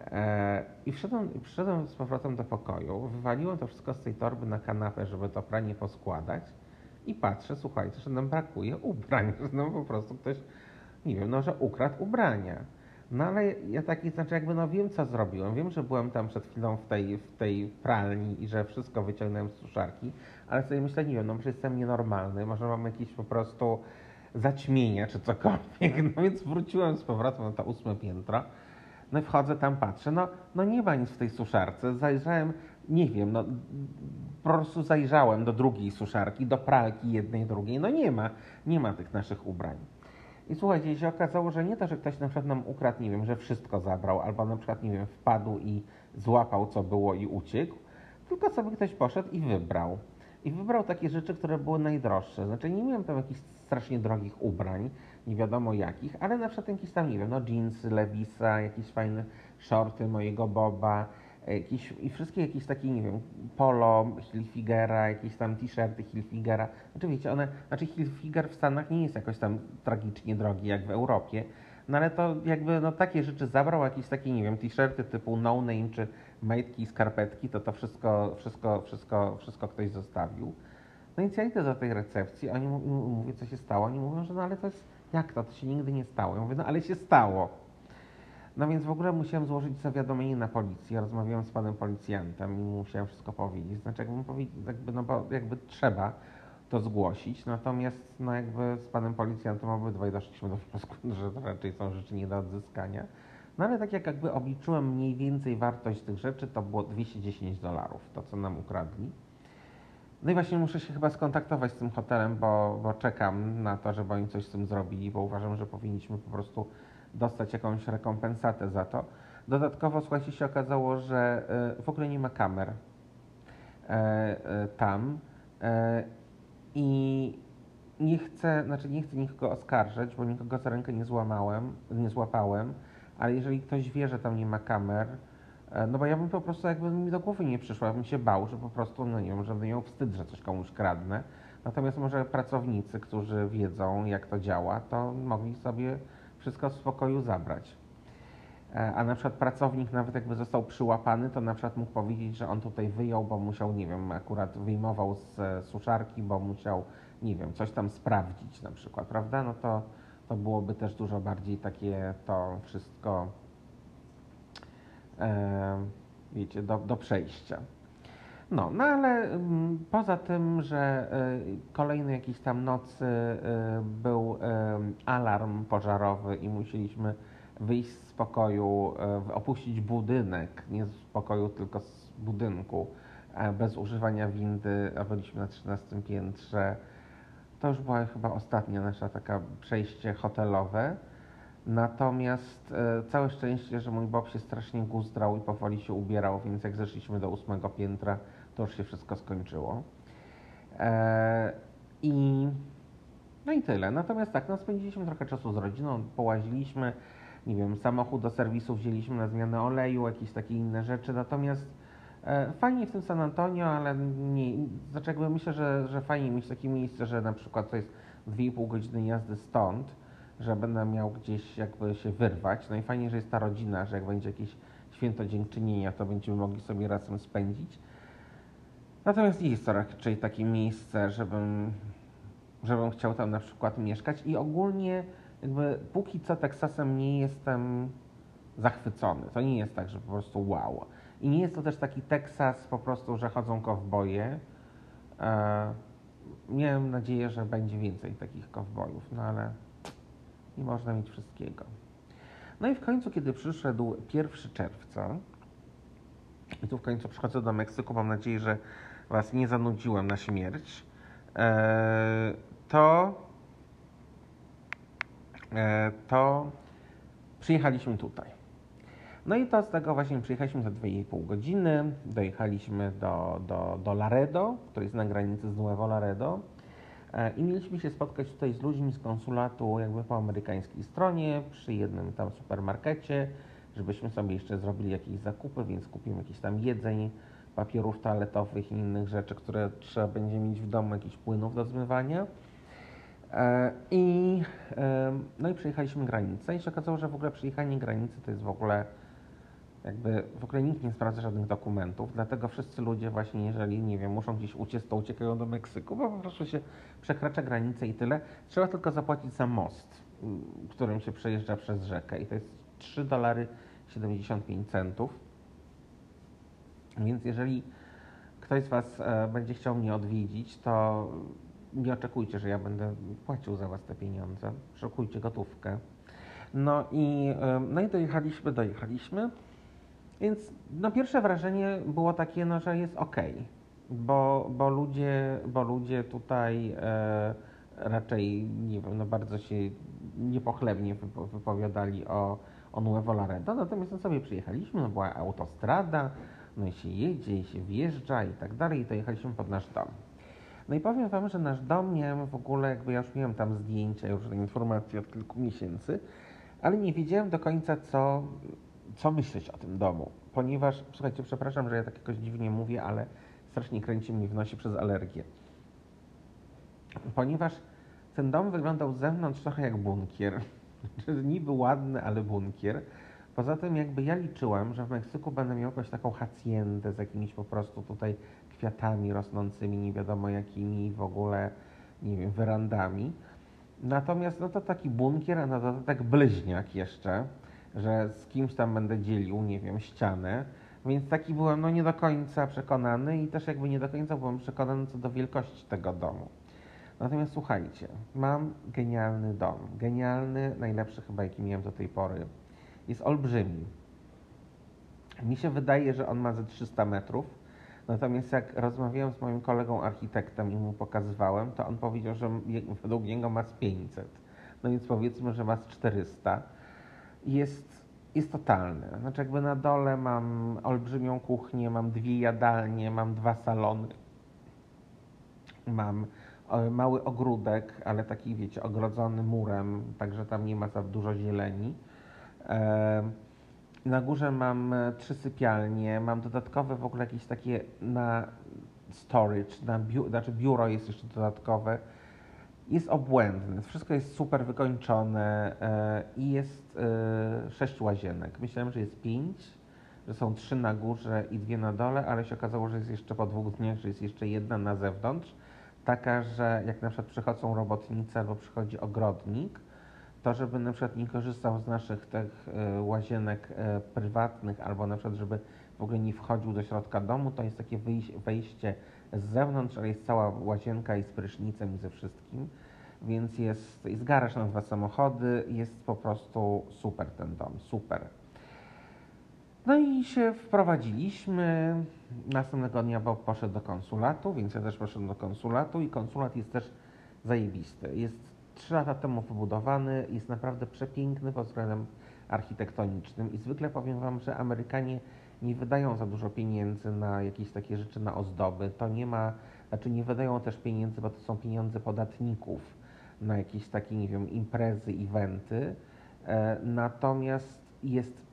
E, I wszedłem, przyszedłem z powrotem do pokoju, wywaliłem to wszystko z tej torby na kanapę, żeby to pranie poskładać i patrzę, słuchajcie, że nam brakuje ubrań, że no po prostu ktoś, nie wiem, no że ukradł ubrania. No ale ja taki, znaczy jakby no wiem co zrobiłem, wiem, że byłem tam przed chwilą w tej, w tej pralni i że wszystko wyciągnąłem z suszarki, ale sobie myślę, nie wiem, no może jestem nienormalny, może mam jakieś po prostu zaćmienie czy cokolwiek, no więc wróciłem z powrotem na to ósme piętro, no i wchodzę tam, patrzę, no, no nie ma nic w tej suszarce, zajrzałem, nie wiem, no po prostu zajrzałem do drugiej suszarki, do pralki jednej, drugiej, no nie ma, nie ma tych naszych ubrań. I słuchajcie, się okazało, że nie to, że ktoś na przykład nam ukradł, nie wiem, że wszystko zabrał, albo na przykład, nie wiem, wpadł i złapał co było i uciekł, tylko sobie ktoś poszedł i wybrał. I wybrał takie rzeczy, które były najdroższe. Znaczy nie miałem tam jakichś strasznie drogich ubrań, nie wiadomo jakich, ale na przykład jakieś tam, nie wiem, no jeansy Levisa, jakieś fajne shorty mojego Boba, jakieś, i wszystkie jakieś takie, nie wiem, polo Hilfigera, jakieś tam t-shirty Hilfigera. Znaczy wiecie, one, znaczy Hilfiger w Stanach nie jest jakoś tam tragicznie drogi jak w Europie, no ale to jakby no takie rzeczy zabrał, jakieś takie, nie wiem, t-shirty typu no name czy majtki i skarpetki, to to wszystko, wszystko, wszystko, wszystko ktoś zostawił. No i ja idę do tej recepcji, oni mówią, co się stało, oni mówią, że no ale to jest, jak to, to się nigdy nie stało. Ja mówię, no ale się stało. No więc w ogóle musiałem złożyć zawiadomienie na policję. Rozmawiałem z panem policjantem i musiałem wszystko powiedzieć. Znaczy, jakbym powiedział, jakby, no bo jakby trzeba to zgłosić. Natomiast no jakby z panem policjantem obydwaj doszliśmy do wniosku, że to raczej są rzeczy nie do odzyskania. No ale tak jak jakby obliczyłem mniej więcej wartość tych rzeczy, to było 210 dolarów, to co nam ukradli. No i właśnie muszę się chyba skontaktować z tym hotelem, bo, bo czekam na to, żeby oni coś z tym zrobili, bo uważam, że powinniśmy po prostu dostać jakąś rekompensatę za to. Dodatkowo, słuchajcie, się okazało, że e, w ogóle nie ma kamer e, e, tam i nie chcę, znaczy nie chcę nikogo oskarżać, bo nikogo za rękę nie złamałem, nie złapałem, ale jeżeli ktoś wie, że tam nie ma kamer, no bo ja bym po prostu jakby mi do głowy nie przyszło, ja bym się bał, że po prostu, no nie wiem, że miał wstyd, że coś komuś kradnę. Natomiast może pracownicy, którzy wiedzą, jak to działa, to mogli sobie wszystko w spokoju zabrać. E, a na przykład pracownik nawet jakby został przyłapany, to na przykład mógł powiedzieć, że on tutaj wyjął, bo musiał, nie wiem, akurat wyjmował z e, suszarki, bo musiał, nie wiem, coś tam sprawdzić na przykład, prawda? No to, to byłoby też dużo bardziej takie to wszystko, e, wiecie, do, do przejścia. No, no ale mm, poza tym, że y, kolejny jakiś tam nocy y, był y, alarm pożarowy i musieliśmy wyjść z pokoju, opuścić budynek, nie z pokoju, tylko z budynku, bez używania windy, a byliśmy na 13 piętrze. To już była chyba ostatnia nasza taka przejście hotelowe. Natomiast całe szczęście, że mój Bob się strasznie guzdrał i powoli się ubierał, więc jak zeszliśmy do ósmego piętra, to już się wszystko skończyło. E, I no i tyle. Natomiast tak, no spędziliśmy trochę czasu z rodziną, połaziliśmy, nie wiem, samochód do serwisu wzięliśmy na zmianę oleju, jakieś takie inne rzeczy. Natomiast e, fajnie w tym San Antonio, ale nie, znaczy jakby myślę, że, że fajnie mieć takie miejsce, że na przykład to jest 2,5 godziny jazdy stąd, że będę miał gdzieś jakby się wyrwać. No i fajnie, że jest ta rodzina, że jak będzie jakieś święto dziękczynienia, to będziemy mogli sobie razem spędzić. Natomiast nie jest to raczej takie miejsce, żebym, żebym chciał tam na przykład mieszkać i ogólnie jakby póki co Teksasem nie jestem zachwycony. To nie jest tak, że po prostu wow. I nie jest to też taki Teksas po prostu, że chodzą kowboje. E, miałem nadzieję, że będzie więcej takich kowbojów, no ale nie można mieć wszystkiego. No i w końcu, kiedy przyszedł 1 czerwca, i tu w końcu przychodzę do Meksyku, mam nadzieję, że Was nie zanudziłem na śmierć, e, to, e, to przyjechaliśmy tutaj. No i to z tego właśnie przyjechaliśmy za 2,5 godziny, dojechaliśmy do, do, do Laredo, który jest na granicy z Nuevo Laredo. E, i mieliśmy się spotkać tutaj z ludźmi z konsulatu jakby po amerykańskiej stronie, przy jednym tam supermarkecie, żebyśmy sobie jeszcze zrobili jakieś zakupy, więc kupimy jakieś tam jedzeń, papierów toaletowych i innych rzeczy, które trzeba będzie mieć w domu, jakichś płynów do zmywania. E, I, no i przejechaliśmy granicę. I się okazało, że w ogóle przejechanie granicy to jest w ogóle jakby w ogóle nikt nie sprawdza żadnych dokumentów, dlatego wszyscy ludzie właśnie, jeżeli, nie wiem, muszą gdzieś uciec, to uciekają do Meksyku, bo po prostu się przekracza granicę i tyle. Trzeba tylko zapłacić za most, mm, którym się przejeżdża przez rzekę i to jest 3 dolary 75 centów. Więc jeżeli ktoś z Was e, będzie chciał mnie odwiedzić, to nie oczekujcie, że ja będę płacił za Was te pieniądze. Szukujcie gotówkę. No i, e, no i dojechaliśmy, dojechaliśmy. Więc no pierwsze wrażenie było takie, no, że jest ok, bo, bo, ludzie, bo ludzie tutaj e, raczej nie wiem, no bardzo się niepochlebnie wypowiadali o, o Nuevo Laredo, natomiast no sobie przyjechaliśmy, no była autostrada, no i się jedzie, i się wjeżdża i tak dalej, i to jechaliśmy pod nasz dom. No i powiem Wam, że nasz dom miałem w ogóle, jakby ja już miałem tam zdjęcia, już informacje od kilku miesięcy, ale nie wiedziałem do końca, co, co myśleć o tym domu. Ponieważ, słuchajcie, przepraszam, że ja tak jakoś dziwnie mówię, ale strasznie kręci mnie w nosie przez alergię. Ponieważ ten dom wyglądał z zewnątrz trochę jak bunkier. Niby ładny, ale bunkier. Poza tym jakby ja liczyłem, że w Meksyku będę miał jakąś taką haciendę z jakimiś po prostu tutaj kwiatami rosnącymi, nie wiadomo jakimi w ogóle, nie wiem, werandami. Natomiast no to taki bunkier, a na dodatek bliźniak jeszcze, że z kimś tam będę dzielił, nie wiem, ścianę. Więc taki byłem no nie do końca przekonany i też jakby nie do końca byłem przekonany co do wielkości tego domu. Natomiast słuchajcie, mam genialny dom. Genialny, najlepszy chyba jaki miałem do tej pory. Jest olbrzymi. Mi się wydaje, że on ma ze 300 metrów. Natomiast jak rozmawiałem z moim kolegą architektem i mu pokazywałem, to on powiedział, że według niego ma z 500. No więc powiedzmy, że ma z 400 jest, jest totalny. Znaczy jakby na dole mam olbrzymią kuchnię, mam dwie jadalnie, mam dwa salony, mam e, mały ogródek, ale taki wiecie, ogrodzony murem, także tam nie ma za dużo zieleni. E, na górze mam e, trzy sypialnie, mam dodatkowe w ogóle jakieś takie na storage, na biuro, znaczy biuro jest jeszcze dodatkowe jest obłędny. Wszystko jest super wykończone e, i jest e, sześć łazienek. Myślałem, że jest pięć, że są trzy na górze i dwie na dole, ale się okazało, że jest jeszcze po dwóch dniach, że jest jeszcze jedna na zewnątrz. Taka, że jak na przykład przychodzą robotnice albo przychodzi ogrodnik, to żeby na przykład nie korzystał z naszych tych e, łazienek prywatnych albo na przykład, żeby w ogóle nie wchodził do środka domu, to jest takie wejście z zewnątrz, ale jest cała łazienka i z prysznicem i ze wszystkim. Więc jest, jest garaż na dwa samochody, jest po prostu super ten dom, super. No i się wprowadziliśmy. Następnego dnia Bob poszedł do konsulatu, więc ja też poszedłem do konsulatu i konsulat jest też zajebisty. Jest trzy lata temu wybudowany, jest naprawdę przepiękny pod względem architektonicznym i zwykle powiem Wam, że Amerykanie nie wydają za dużo pieniędzy na jakieś takie rzeczy, na ozdoby. To nie ma, znaczy nie wydają też pieniędzy, bo to są pieniądze podatników na jakieś takie, nie wiem, imprezy, eventy. E, natomiast jest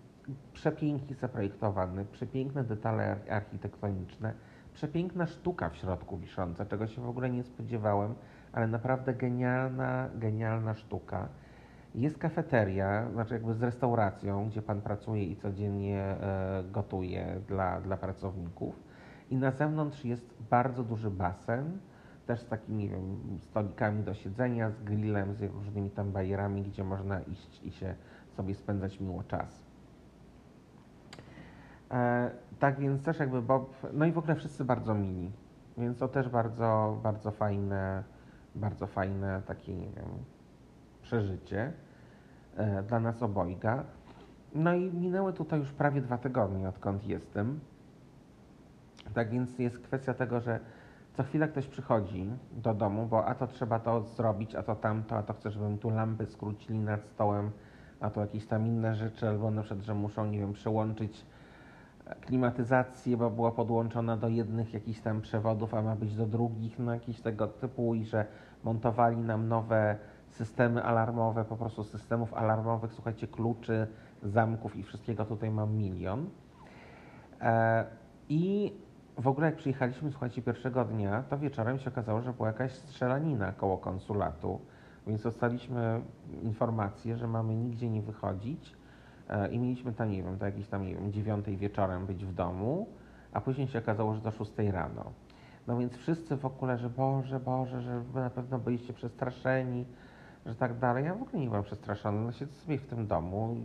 przepięknie zaprojektowany, przepiękne detale architektoniczne, przepiękna sztuka w środku wisząca, czego się w ogóle nie spodziewałem, ale naprawdę genialna, genialna sztuka. Jest kafeteria, znaczy jakby z restauracją, gdzie pan pracuje i codziennie e, gotuje dla, dla pracowników. I na zewnątrz jest bardzo duży basen, też z takimi wiem, stolikami do siedzenia, z grillem, z różnymi tam bajerami, gdzie można iść i się sobie spędzać miło czas. E, tak więc też jakby Bob, no i w ogóle wszyscy bardzo mili, więc to też bardzo, bardzo fajne, bardzo fajne takie, nie wiem, przeżycie e, dla nas obojga. No i minęły tutaj już prawie dwa tygodnie, odkąd jestem. Tak więc jest kwestia tego, że co chwilę ktoś przychodzi do domu, bo a to trzeba to zrobić, a to tamto, a to chcę, żebym tu lampy skrócili nad stołem, a to jakieś tam inne rzeczy, albo na przykład, że muszą, nie wiem, przełączyć klimatyzację, bo była podłączona do jednych jakichś tam przewodów, a ma być do drugich, no jakieś tego typu i że montowali nam nowe systemy alarmowe, po prostu systemów alarmowych, słuchajcie, kluczy, zamków i wszystkiego tutaj mam milion. E, I w ogóle jak przyjechaliśmy, słuchajcie, pierwszego dnia, to wieczorem się okazało, że była jakaś strzelanina koło konsulatu, więc dostaliśmy informację, że mamy nigdzie nie wychodzić e, i mieliśmy tam, nie wiem, do jakiejś tam, nie wiem, dziewiątej wieczorem być w domu, a później się okazało, że do szóstej rano. No więc wszyscy w ogóle, że Boże, Boże, że na pewno byliście przestraszeni, że tak dalej. Ja w ogóle nie byłem przestraszony, no siedzę sobie w tym domu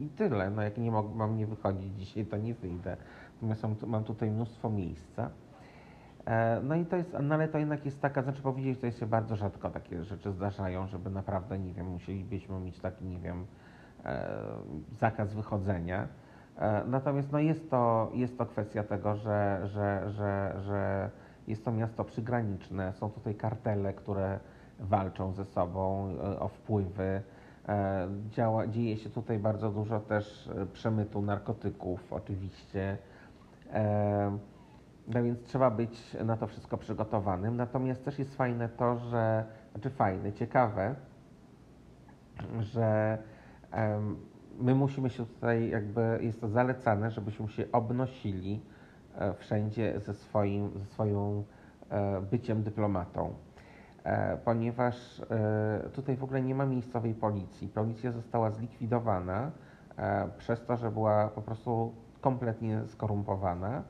i tyle. No jak nie mog, mam nie wychodzić dzisiaj, to nie wyjdę. Natomiast mam, mam tutaj mnóstwo miejsca. E, no i to jest, no ale to jednak jest taka, znaczy powiedzieć, to się bardzo rzadko takie rzeczy zdarzają, żeby naprawdę, nie wiem, musielibyśmy mieć taki, nie wiem, e, zakaz wychodzenia. E, natomiast no jest, to, jest to kwestia tego, że, że, że, że jest to miasto przygraniczne, są tutaj kartele, które walczą ze sobą e, o wpływy. E, działa, dzieje się tutaj bardzo dużo też e, przemytu narkotyków, oczywiście. No więc trzeba być na to wszystko przygotowanym. Natomiast też jest fajne to, że, znaczy fajne, ciekawe, że my musimy się tutaj jakby, jest to zalecane, żebyśmy się obnosili wszędzie ze swoim, ze swoją byciem dyplomatą. E, ponieważ e, tutaj w ogóle nie ma miejscowej policji. Policja została zlikwidowana e, przez to, że była po prostu kompletnie skorumpowana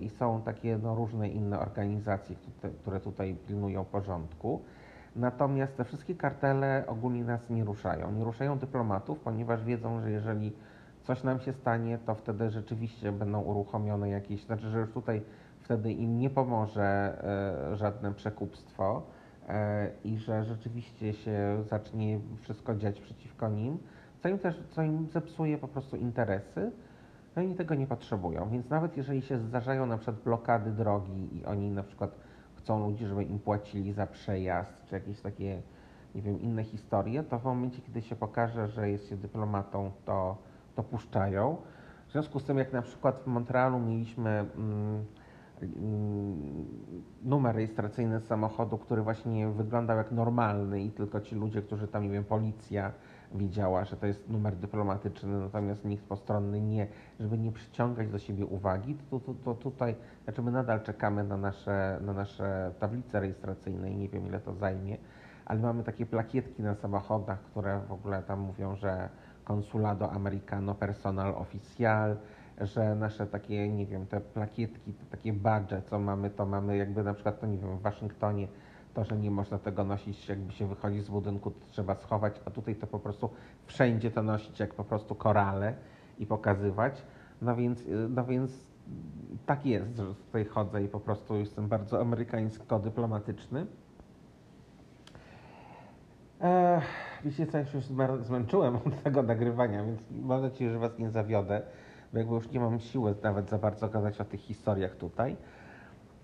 i są takie no, różne inne organizacje, które tutaj pilnują porządku. Natomiast te wszystkie kartele ogólnie nas nie ruszają. Nie ruszają dyplomatów, ponieważ wiedzą, że jeżeli coś nam się stanie, to wtedy rzeczywiście będą uruchomione jakieś, znaczy, że już tutaj wtedy im nie pomoże e, żadne przekupstwo e, i że rzeczywiście się zacznie wszystko dziać przeciwko nim, co im też co im zepsuje po prostu interesy. No i tego nie potrzebują. Więc nawet jeżeli się zdarzają na przykład blokady drogi i oni na przykład chcą ludzi, żeby im płacili za przejazd, czy jakieś takie, nie wiem, inne historie, to w momencie, kiedy się pokaże, że jest się dyplomatą, to, to puszczają. W związku z tym, jak na przykład w Montrealu mieliśmy Mm, numer rejestracyjny samochodu, który właśnie wyglądał jak normalny i tylko ci ludzie, którzy tam, nie wiem, policja widziała, że to jest numer dyplomatyczny, natomiast nikt postronny nie, żeby nie przyciągać do siebie uwagi, to, to, to tutaj, znaczy my nadal czekamy na nasze, na nasze tablice rejestracyjne i nie wiem ile to zajmie, ale mamy takie plakietki na samochodach, które w ogóle tam mówią, że Consulado Americano Personal Oficial, że nasze takie, nie wiem, te plakietki, te takie badże, co mamy, to mamy jakby na przykład, to nie wiem, w Waszyngtonie to, że nie można tego nosić, jakby się wychodzi z budynku, to trzeba schować, a tutaj to po prostu wszędzie to nosić jak po prostu korale i pokazywać. No więc, no więc tak jest, że tutaj chodzę i po prostu jestem bardzo amerykańsko-dyplomatyczny. Eee, wiecie co, ja się już zmęczyłem od tego nagrywania, więc mam nadzieję, że Was nie zawiodę jakby już nie mam siły nawet za bardzo gadać o tych historiach tutaj.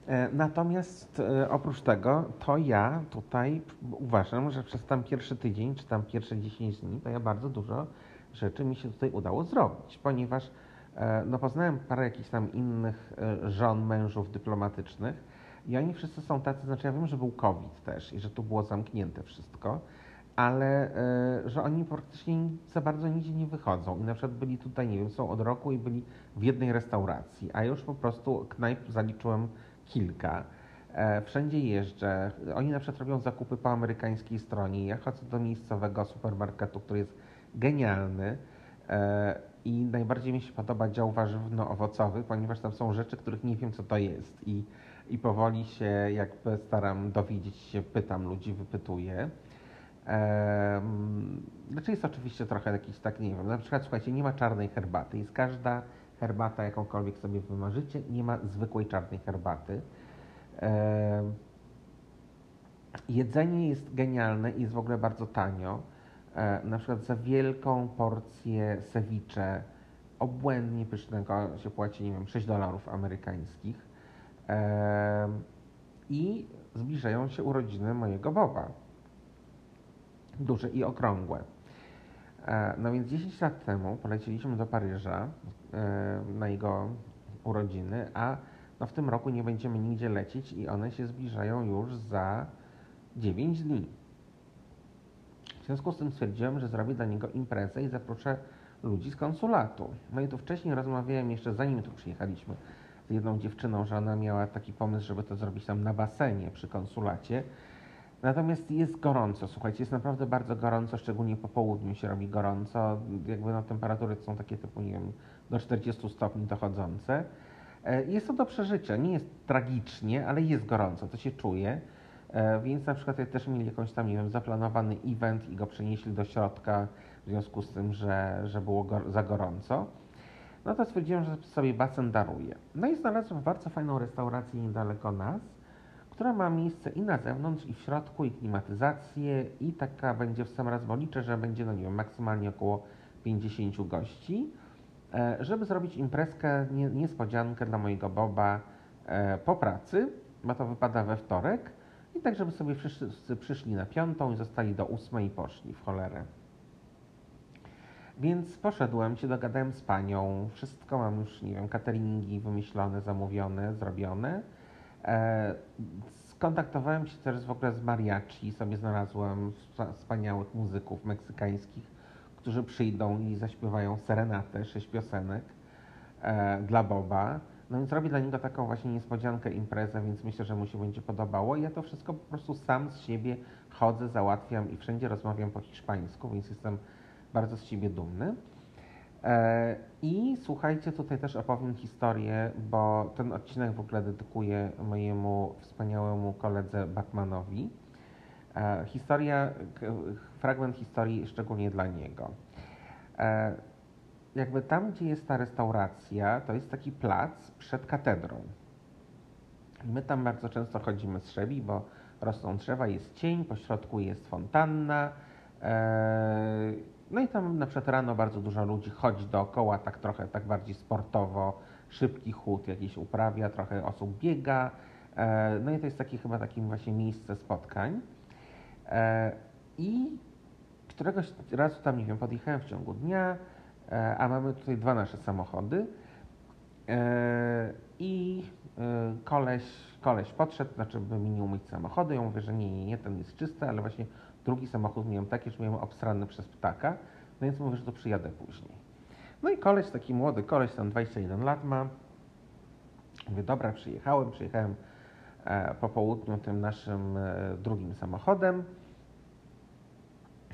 E, natomiast e, oprócz tego, to ja tutaj uważam, że przez tam pierwszy tydzień, czy tam pierwsze 10 dni, to ja bardzo dużo rzeczy mi się tutaj udało zrobić, ponieważ e, no, poznałem parę jakichś tam innych żon, mężów dyplomatycznych i oni wszyscy są tacy, znaczy ja wiem, że był COVID też i że tu było zamknięte wszystko, ale y, że oni praktycznie za bardzo nigdzie nie wychodzą. I na przykład byli tutaj, nie wiem, są od roku i byli w jednej restauracji, a już po prostu knajp zaliczyłem kilka. E, wszędzie jeżdżę. Oni na przykład robią zakupy po amerykańskiej stronie. Ja chodzę do miejscowego supermarketu, który jest genialny. E, I najbardziej mi się podoba dział warzywno-owocowy, ponieważ tam są rzeczy, których nie wiem, co to jest. I, i powoli się jakby staram dowiedzieć się, pytam ludzi, wypytuję. Znaczy jest oczywiście trochę jakiś tak, nie wiem, na przykład słuchajcie, nie ma czarnej herbaty, jest każda herbata, jakąkolwiek sobie wymarzycie, nie ma zwykłej czarnej herbaty. Jedzenie jest genialne i jest w ogóle bardzo tanio. E, na przykład za wielką porcję ceviche obłędnie pysznego się płaci, nie wiem, 6 dolarów amerykańskich. I zbliżają się urodziny mojego Boba. Duże i okrągłe. E, no więc 10 lat temu polecieliśmy do Paryża e, na jego urodziny, a no w tym roku nie będziemy nigdzie lecieć i one się zbliżają już za 9 dni. W związku z tym stwierdziłem, że zrobię dla niego imprezę i zaproszę ludzi z konsulatu. No i tu wcześniej rozmawiałem jeszcze zanim tu przyjechaliśmy z jedną dziewczyną, że ona miała taki pomysł, żeby to zrobić tam na basenie przy konsulacie. Natomiast jest gorąco, słuchajcie, jest naprawdę bardzo gorąco, szczególnie po południu się robi gorąco. Jakby no, temperatury są takie typu, nie wiem, do 40 stopni dochodzące. E, jest to do przeżycia, nie jest tragicznie, ale jest gorąco, to się czuje. E, więc na przykład jak też mieli jakąś tam, nie wiem, zaplanowany event i go przenieśli do środka w związku z tym, że, że było za gorąco, no to stwierdziłem, że sobie basen daruję. No i znalazłem bardzo fajną restaurację niedaleko nas, która ma miejsce i na zewnątrz, i w środku, i klimatyzację, i taka będzie w sam raz, bo liczę, że będzie, no nie wiem, maksymalnie około 50 gości, e, żeby zrobić imprezkę, niespodziankę dla mojego Boba e, po pracy, bo to wypada we wtorek, i tak, żeby sobie wszyscy przyszli na piątą i zostali do ósmej i poszli w cholerę. Więc poszedłem, się dogadałem z panią, wszystko mam już, nie wiem, cateringi wymyślone, zamówione, zrobione. E, skontaktowałem się też w ogóle z mariachi, sobie znalazłem wspaniałych muzyków meksykańskich, którzy przyjdą i zaśpiewają serenatę, sześć piosenek e, dla Boba. No więc robię dla niego taką właśnie niespodziankę, imprezę, więc myślę, że mu się będzie podobało. Ja to wszystko po prostu sam z siebie chodzę, załatwiam i wszędzie rozmawiam po hiszpańsku, więc jestem bardzo z siebie dumny. E, I słuchajcie, tutaj też opowiem historię, bo ten odcinek w ogóle dedykuję mojemu wspaniałemu koledze Batmanowi. E, historia, fragment historii szczególnie dla niego. E, jakby tam, gdzie jest ta restauracja, to jest taki plac przed katedrą. my tam bardzo często chodzimy z Szebi, bo rosną drzewa, jest cień, po środku jest fontanna. No i tam na przykład rano bardzo dużo ludzi chodzi dookoła, tak trochę, tak bardziej sportowo, szybki chód jakiś uprawia, trochę osób biega. E, no i to jest takie chyba takie właśnie miejsce spotkań. E, I któregoś razu tam, nie wiem, podjechałem w ciągu dnia, e, a mamy tutaj dwa nasze samochody. I koleś, koleś podszedł, znaczy by mi nie umyć samochody. Ja mówię, że nie, nie, nie, ten jest czysty, ale właśnie Drugi samochód miałem taki, że miałem obstrany przez ptaka, no więc mówię, że to przyjadę później. No i koleś, taki młody koleś, tam 21 lat ma. Mówię, dobra, przyjechałem, przyjechałem e, po południu tym naszym e, drugim samochodem.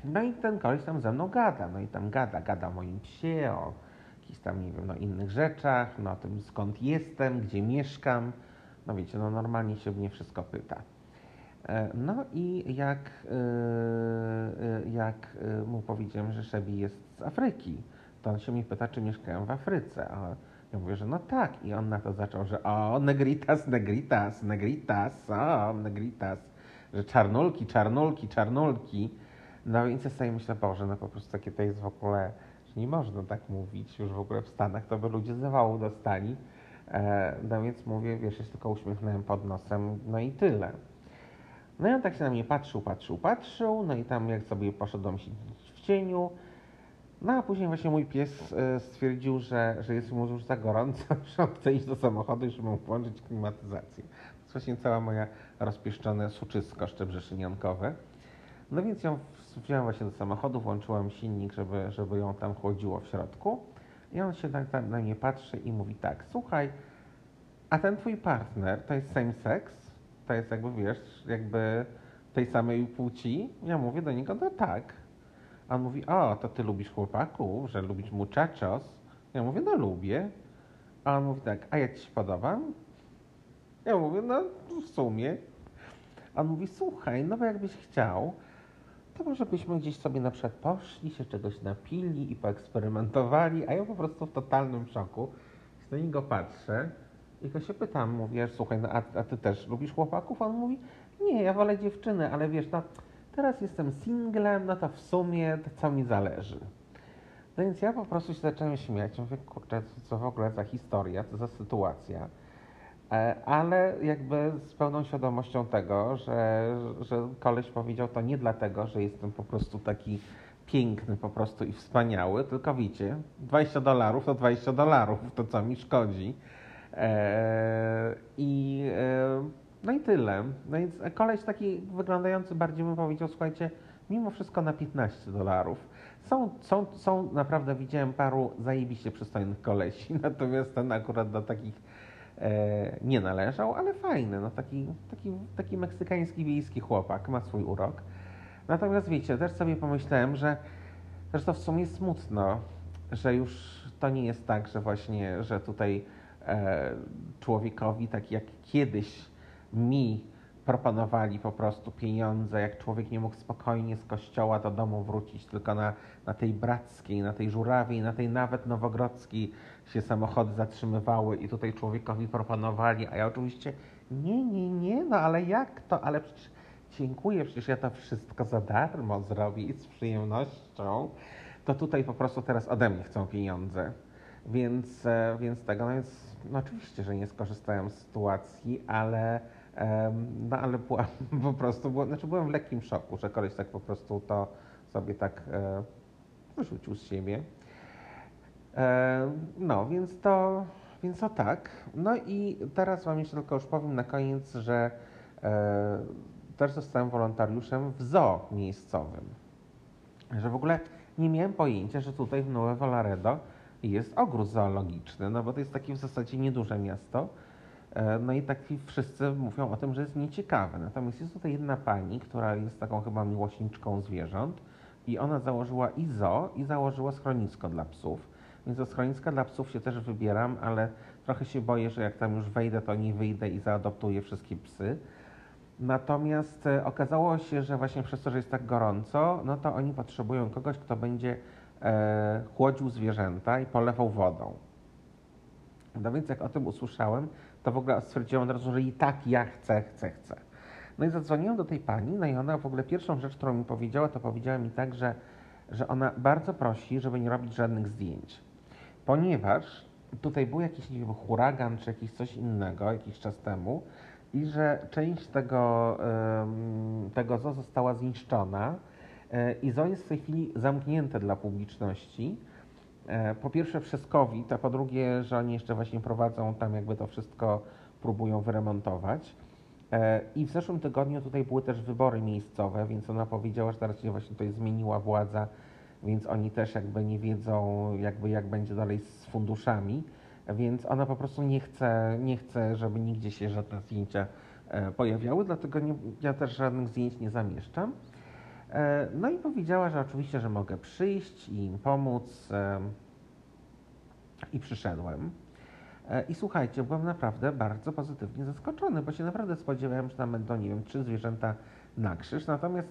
No i ten koleś tam ze mną gada, no i tam gada, gada o moim psie, o jakichś tam, nie wiem, no innych rzeczach, no o tym skąd jestem, gdzie mieszkam. No wiecie, no normalnie się mnie wszystko pyta. E, no i jak, e, e, jak mu powiedziałem, że Szebi jest z Afryki, to on się mnie pyta, czy mieszkają w Afryce. A ja mówię, że no tak. I on na to zaczął, że o, negritas, negritas, negritas, o, negritas, że czarnulki, czarnulki, czarnulki. No więc ja sobie myślę, Boże, no po prostu takie to jest w ogóle, że nie można tak mówić już w ogóle w Stanach, to by ludzie zawału dostali. No więc mówię, wiesz, jeszcze tylko uśmiechnąłem pod nosem, no i tyle. No i on tak się na mnie patrzył, patrzył, patrzył, no i tam jak sobie poszedłem siedzieć w cieniu, no a później właśnie mój pies e, stwierdził, że, że jest mu już za gorąco, że on chce iść do samochodu i mu włączyć klimatyzację. To jest właśnie cała moja rozpieszczone suczysko szczebrzeszynionkowe. No więc ją wziąłem właśnie do samochodu, włączyłem silnik, żeby, żeby ją tam chłodziło w środku. I on się tak, tak na mnie patrzy i mówi tak, słuchaj, a ten twój partner to jest same sex? To jest jakby, wiesz, jakby tej samej płci. Ja mówię do niego, no tak. A on mówi, o, to ty lubisz chłopaków, że lubisz muchachos. Ja mówię, no lubię. A on mówi tak, a ja ci się podobam? Ja mówię, no w sumie. A on mówi, słuchaj, no bo jakbyś chciał, to może byśmy gdzieś sobie na przykład poszli, się czegoś napili i poeksperymentowali, a ja po prostu w totalnym szoku Na niego patrzę i go się pytam, mówię, słuchaj, no, a, a ty też lubisz chłopaków? On mówi, nie, ja wolę dziewczyny, ale wiesz, no teraz jestem singlem, no to w sumie to co mi zależy. No więc ja po prostu się zacząłem śmiać. Mówię, kurczę, co w ogóle za historia, co za sytuacja. E, ale jakby z pełną świadomością tego, że, że koleś powiedział to nie dlatego, że jestem po prostu taki piękny po prostu i wspaniały, tylko wiecie, 20 dolarów to 20 dolarów, to co mi szkodzi. E, I e, no i tyle. No więc koleś taki wyglądający bardziej bym powiedział, słuchajcie, mimo wszystko na 15 dolarów. Są, są, są, naprawdę widziałem paru zajebiście przystojnych kolesi, natomiast ten akurat do takich e, nie należał, ale fajny, no taki, taki, taki meksykański wiejski chłopak, ma swój urok. Natomiast wiecie, też sobie pomyślałem, że to w sumie smutno, że już to nie jest tak, że właśnie, że tutaj człowiekowi, tak jak kiedyś mi proponowali po prostu pieniądze, jak człowiek nie mógł spokojnie z kościoła do domu wrócić, tylko na, na tej brackiej, na tej żurawiej, na tej nawet nowogrodzkiej się samochody zatrzymywały i tutaj człowiekowi proponowali, a ja oczywiście nie, nie, nie, no ale jak to, ale przecież dziękuję, przecież ja to wszystko za darmo zrobię i z przyjemnością, to tutaj po prostu teraz ode mnie chcą pieniądze. Więc, e, więc tego, no więc no oczywiście, że nie skorzystałem z sytuacji, ale no ale była, po prostu, było, znaczy byłem w lekkim szoku, że koleś tak po prostu to sobie tak e, wyrzucił z siebie. E, no, więc to, więc to tak. No i teraz Wam jeszcze tylko już powiem na koniec, że e, też zostałem wolontariuszem w zoo miejscowym. Że w ogóle nie miałem pojęcia, że tutaj w Nuevo Laredo jest ogród zoologiczny, no bo to jest takie w zasadzie nieduże miasto. E, no i tak wszyscy mówią o tym, że jest nieciekawe. Natomiast jest tutaj jedna pani, która jest taką chyba miłośniczką zwierząt i ona założyła i zoo i założyła schronisko dla psów. Więc do schroniska dla psów się też wybieram, ale trochę się boję, że jak tam już wejdę, to nie wyjdę i zaadoptuję wszystkie psy. Natomiast e, okazało się, że właśnie przez to, że jest tak gorąco, no to oni potrzebują kogoś, kto będzie chłodził zwierzęta i polewał wodą. No więc jak o tym usłyszałem, to w ogóle stwierdziłam od razu, że i tak ja chcę, chcę, chcę. No i zadzwoniłam do tej pani, no i ona w ogóle pierwszą rzecz, którą mi powiedziała, to powiedziała mi tak, że, że ona bardzo prosi, żeby nie robić żadnych zdjęć. Ponieważ tutaj był jakiś, nie wiem, huragan czy jakiś coś innego jakiś czas temu i że część tego, tego zoo została zniszczona e, i zoo jest w tej chwili zamknięte dla publiczności. E, po pierwsze przez COVID, a po drugie, że oni jeszcze właśnie prowadzą tam jakby to wszystko, próbują wyremontować. E, I w zeszłym tygodniu tutaj były też wybory miejscowe, więc ona powiedziała, że teraz się właśnie tutaj zmieniła władza, więc oni też jakby nie wiedzą jakby jak będzie dalej z funduszami, więc ona po prostu nie chce, nie chce żeby nigdzie się żadne zdjęcia e, pojawiały, dlatego nie, ja też żadnych zdjęć nie zamieszczam. E, no i powiedziała, że oczywiście, że mogę przyjść i im pomóc. I przyszedłem. E, I słuchajcie, byłem naprawdę bardzo pozytywnie zaskoczony, bo się naprawdę spodziewałem, że tam będą, nie wiem, trzy zwierzęta na krzyż. Natomiast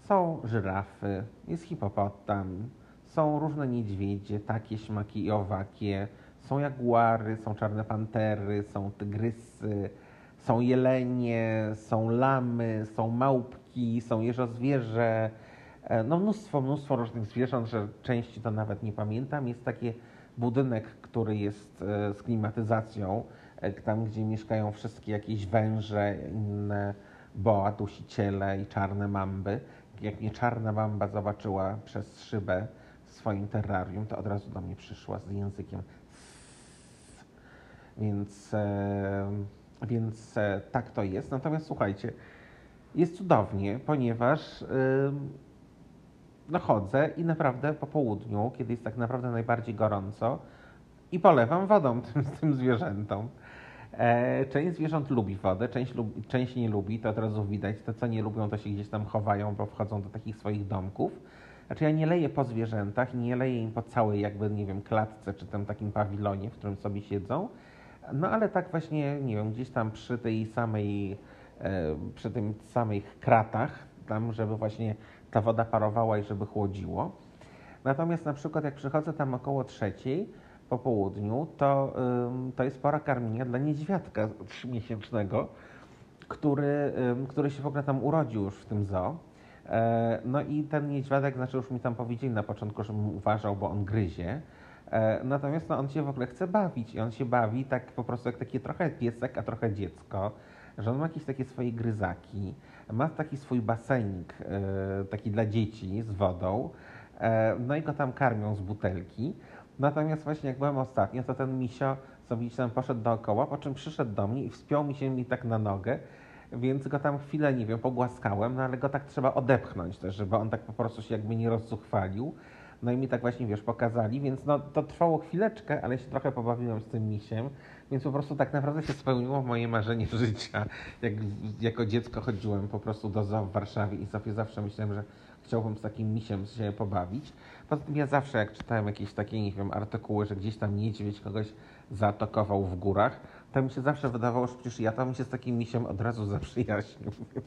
są żyrafy, jest hipopotam, są różne niedźwiedzie, takie, śmaki i owakie, są jaguary, są czarne pantery, są tygrysy, są jelenie, są lamy, są małpki, są jeżozwierze, e, no mnóstwo, mnóstwo różnych zwierząt, że części to nawet nie pamiętam. Jest taki budynek, który jest e, z klimatyzacją, e, tam gdzie mieszkają wszystkie jakieś węże, inne boa, dusiciele i czarne mamby. Jak mnie czarna mamba zobaczyła przez szybę w swoim terrarium, to od razu do mnie przyszła z językiem. Więc więc tak to jest. Natomiast słuchajcie, jest cudownie, ponieważ no chodzę i naprawdę po południu, kiedy jest tak naprawdę najbardziej gorąco, i polewam wodą tym, tym zwierzętom. E, część zwierząt lubi wodę, część, lubi, część nie lubi, to od razu widać. Te, co nie lubią, to się gdzieś tam chowają, bo wchodzą do takich swoich domków. Znaczy ja nie leję po zwierzętach, nie leję im po całej jakby, nie wiem, klatce, czy tam takim pawilonie, w którym sobie siedzą, no ale tak właśnie, nie wiem, gdzieś tam przy tej samej, przy tym samych kratach, tam, żeby właśnie ta woda parowała i żeby chłodziło. Natomiast na przykład jak przychodzę tam około trzeciej, po południu, to, to jest pora karmienia dla niedźwiadka trzymiesięcznego, który, który się w ogóle tam urodził już w tym zoo. E, no i ten niedźwiadek, znaczy już mi tam powiedzieli na początku, żebym uważał, bo on gryzie. E, natomiast no, on się w ogóle chce bawić i on się bawi tak po prostu jak taki trochę piesek, a trochę dziecko, że on ma jakieś takie swoje gryzaki, ma taki swój basenik, e, taki dla dzieci z wodą, no i go tam karmią z butelki. Natomiast właśnie jak byłem ostatnio, to ten misio, widzicie, tam poszedł dookoła, po czym przyszedł do mnie i wspiął mi się mi tak na nogę, więc go tam chwilę, nie wiem, pogłaskałem, no ale go tak trzeba odepchnąć też, żeby on tak po prostu się jakby nie rozzuchwalił. No i mi tak właśnie, wiesz, pokazali, więc no to trwało chwileczkę, ale się trochę pobawiłem z tym misiem, więc po prostu tak naprawdę się spełniło moje marzenie życia. Jak jako dziecko chodziłem po prostu do zoo w Warszawie i sobie zawsze myślałem, że chciałbym z takim misiem się pobawić. Poza tym ja zawsze, jak czytałem jakieś takie, nie wiem, artykuły, że gdzieś tam niedźwiedź kogoś zaatakował w górach, to mi się zawsze wydawało, że przecież ja tam się z takim misiem od razu zaprzyjaźnił. Więc,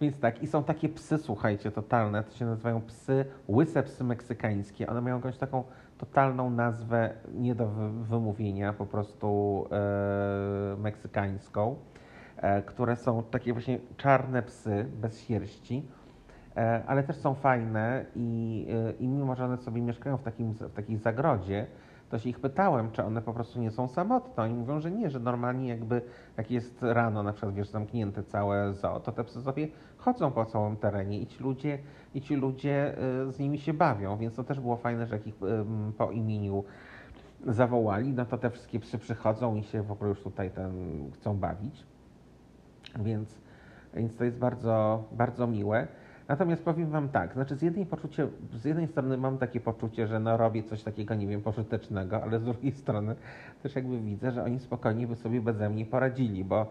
więc tak, i są takie psy, słuchajcie, totalne, to się nazywają psy, łyse psy meksykańskie. One mają jakąś taką totalną nazwę, nie do wymówienia, po prostu e, meksykańską, e, które są takie właśnie czarne psy, bez sierści, e, ale też są fajne i, e, i mimo, że one sobie mieszkają w, takim, w takiej zagrodzie, to się ich pytałem, czy one po prostu nie są samotne. Oni mówią, że nie, że normalnie jakby jak jest rano, na przykład wiesz, zamknięte całe zoo, to te psy sobie chodzą po całym terenie i ci ludzie, i ci ludzie y, z nimi się bawią, więc to też było fajne, że jak ich po imieniu zawołali, no to te wszystkie psy przychodzą i się w ogóle już tutaj ten chcą bawić. Więc, więc to jest bardzo, bardzo miłe. Natomiast powiem Wam tak, znaczy z jednej, poczucie, z jednej strony mam takie poczucie, że no robię coś takiego, nie wiem, pożytecznego, ale z drugiej strony też jakby widzę, że oni spokojnie by sobie beze mnie poradzili, bo,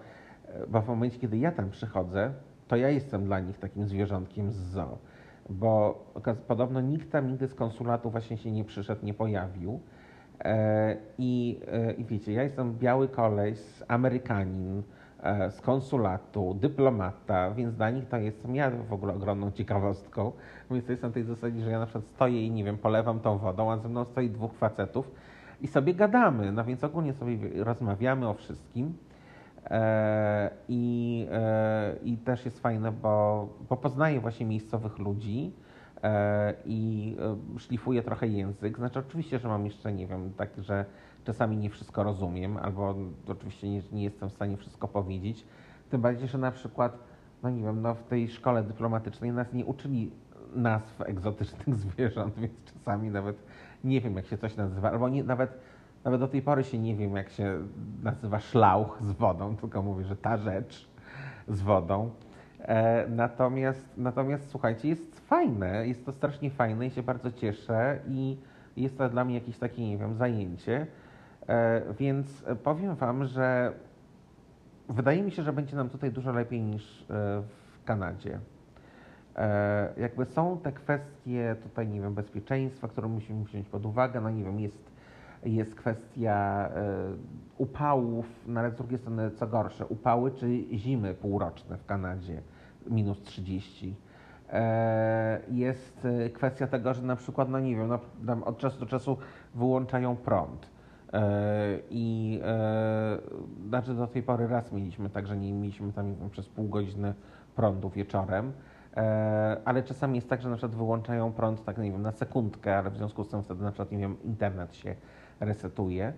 bo w momencie, kiedy ja tam przychodzę, to ja jestem dla nich takim zwierzątkiem z zoo. Bo podobno nikt tam nigdy z konsulatu właśnie się nie przyszedł, nie pojawił. E, I, e, I wiecie, ja jestem biały koleś, Amerykanin, z konsulatu, dyplomata, więc dla nich to jest ja w ogóle ogromną ciekawostką. Więc to jest na tej zasadzie, że ja na przykład stoję i nie wiem, polewam tą wodą, a ze mną stoi dwóch facetów i sobie gadamy. No więc ogólnie sobie rozmawiamy o wszystkim. E, I, e, I też jest fajne, bo, bo poznaję właśnie miejscowych ludzi i szlifuję trochę język. Znaczy, oczywiście, że mam jeszcze, nie wiem, tak, że czasami nie wszystko rozumiem, albo oczywiście nie, nie, jestem w stanie wszystko powiedzieć. Tym bardziej, że na przykład, no nie wiem, no w tej szkole dyplomatycznej nas nie uczyli nazw egzotycznych zwierząt, więc czasami nawet nie wiem, jak się coś nazywa, albo nie, nawet, nawet do tej pory się nie wiem, jak się nazywa szlauch z wodą, tylko mówię, że ta rzecz z wodą. E, natomiast, natomiast słuchajcie, jest fajne, jest to strasznie fajne i się bardzo cieszę i jest to dla mnie jakieś takie, nie wiem, zajęcie. E, więc powiem Wam, że wydaje mi się, że będzie nam tutaj dużo lepiej niż e, w Kanadzie. E, jakby są te kwestie tutaj, nie wiem, bezpieczeństwa, które musimy wziąć pod uwagę. No nie wiem, jest, jest kwestia upałów, no ale z drugiej strony co gorsze, upały czy zimy półroczne w Kanadzie, minus 30. Jest kwestia tego, że na przykład, no nie wiem, no, od czasu do czasu wyłączają prąd I e, znaczy do tej pory raz mieliśmy, także nie mieliśmy tam wiem, przez pół godziny prądu wieczorem. E, ale czasami jest tak, że na przykład wyłączają prąd tak nie wiem, na sekundkę, ale w związku z tym wtedy na przykład nie wiem, internet się resetuje.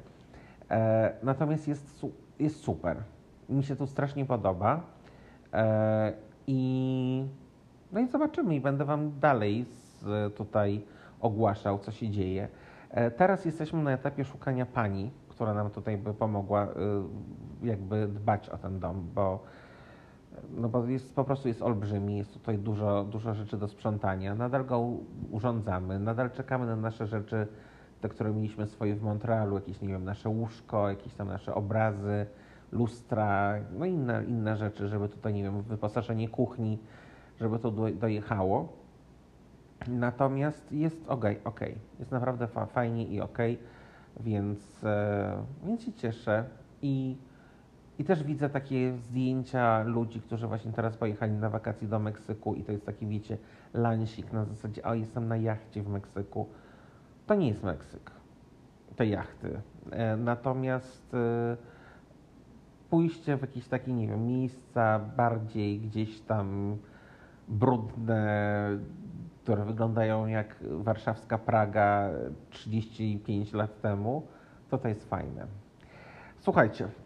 Natomiast jest, jest super. Mi się to strasznie podoba. I no i zobaczymy i będę Wam dalej z, tutaj ogłaszał, co się dzieje. E, teraz jesteśmy na etapie szukania pani, która nam tutaj by pomogła y, jakby dbać o ten dom, bo, no bo jest, po prostu jest olbrzymi, jest tutaj dużo, dużo rzeczy do sprzątania. Nadal go urządzamy, nadal czekamy na nasze rzeczy, te, które mieliśmy swoje w Montrealu, jakieś, nie wiem, nasze łóżko, jakieś tam nasze obrazy, lustra, no inne, inne rzeczy, żeby tutaj, nie wiem, wyposażenie kuchni, żeby to dojechało. Natomiast jest ok, ok. Jest naprawdę fa fajnie i ok, więc, e, więc się cieszę. I, I też widzę takie zdjęcia ludzi, którzy właśnie teraz pojechali na wakacje do Meksyku i to jest taki, wiecie, lansik na zasadzie, o jestem na jachcie w Meksyku. To nie jest Meksyk. te jachty. E, natomiast e, pójście w jakieś takie, nie wiem, miejsca bardziej gdzieś tam brudne, które wyglądają jak warszawska Praga 35 lat temu, to to jest fajne. Słuchajcie,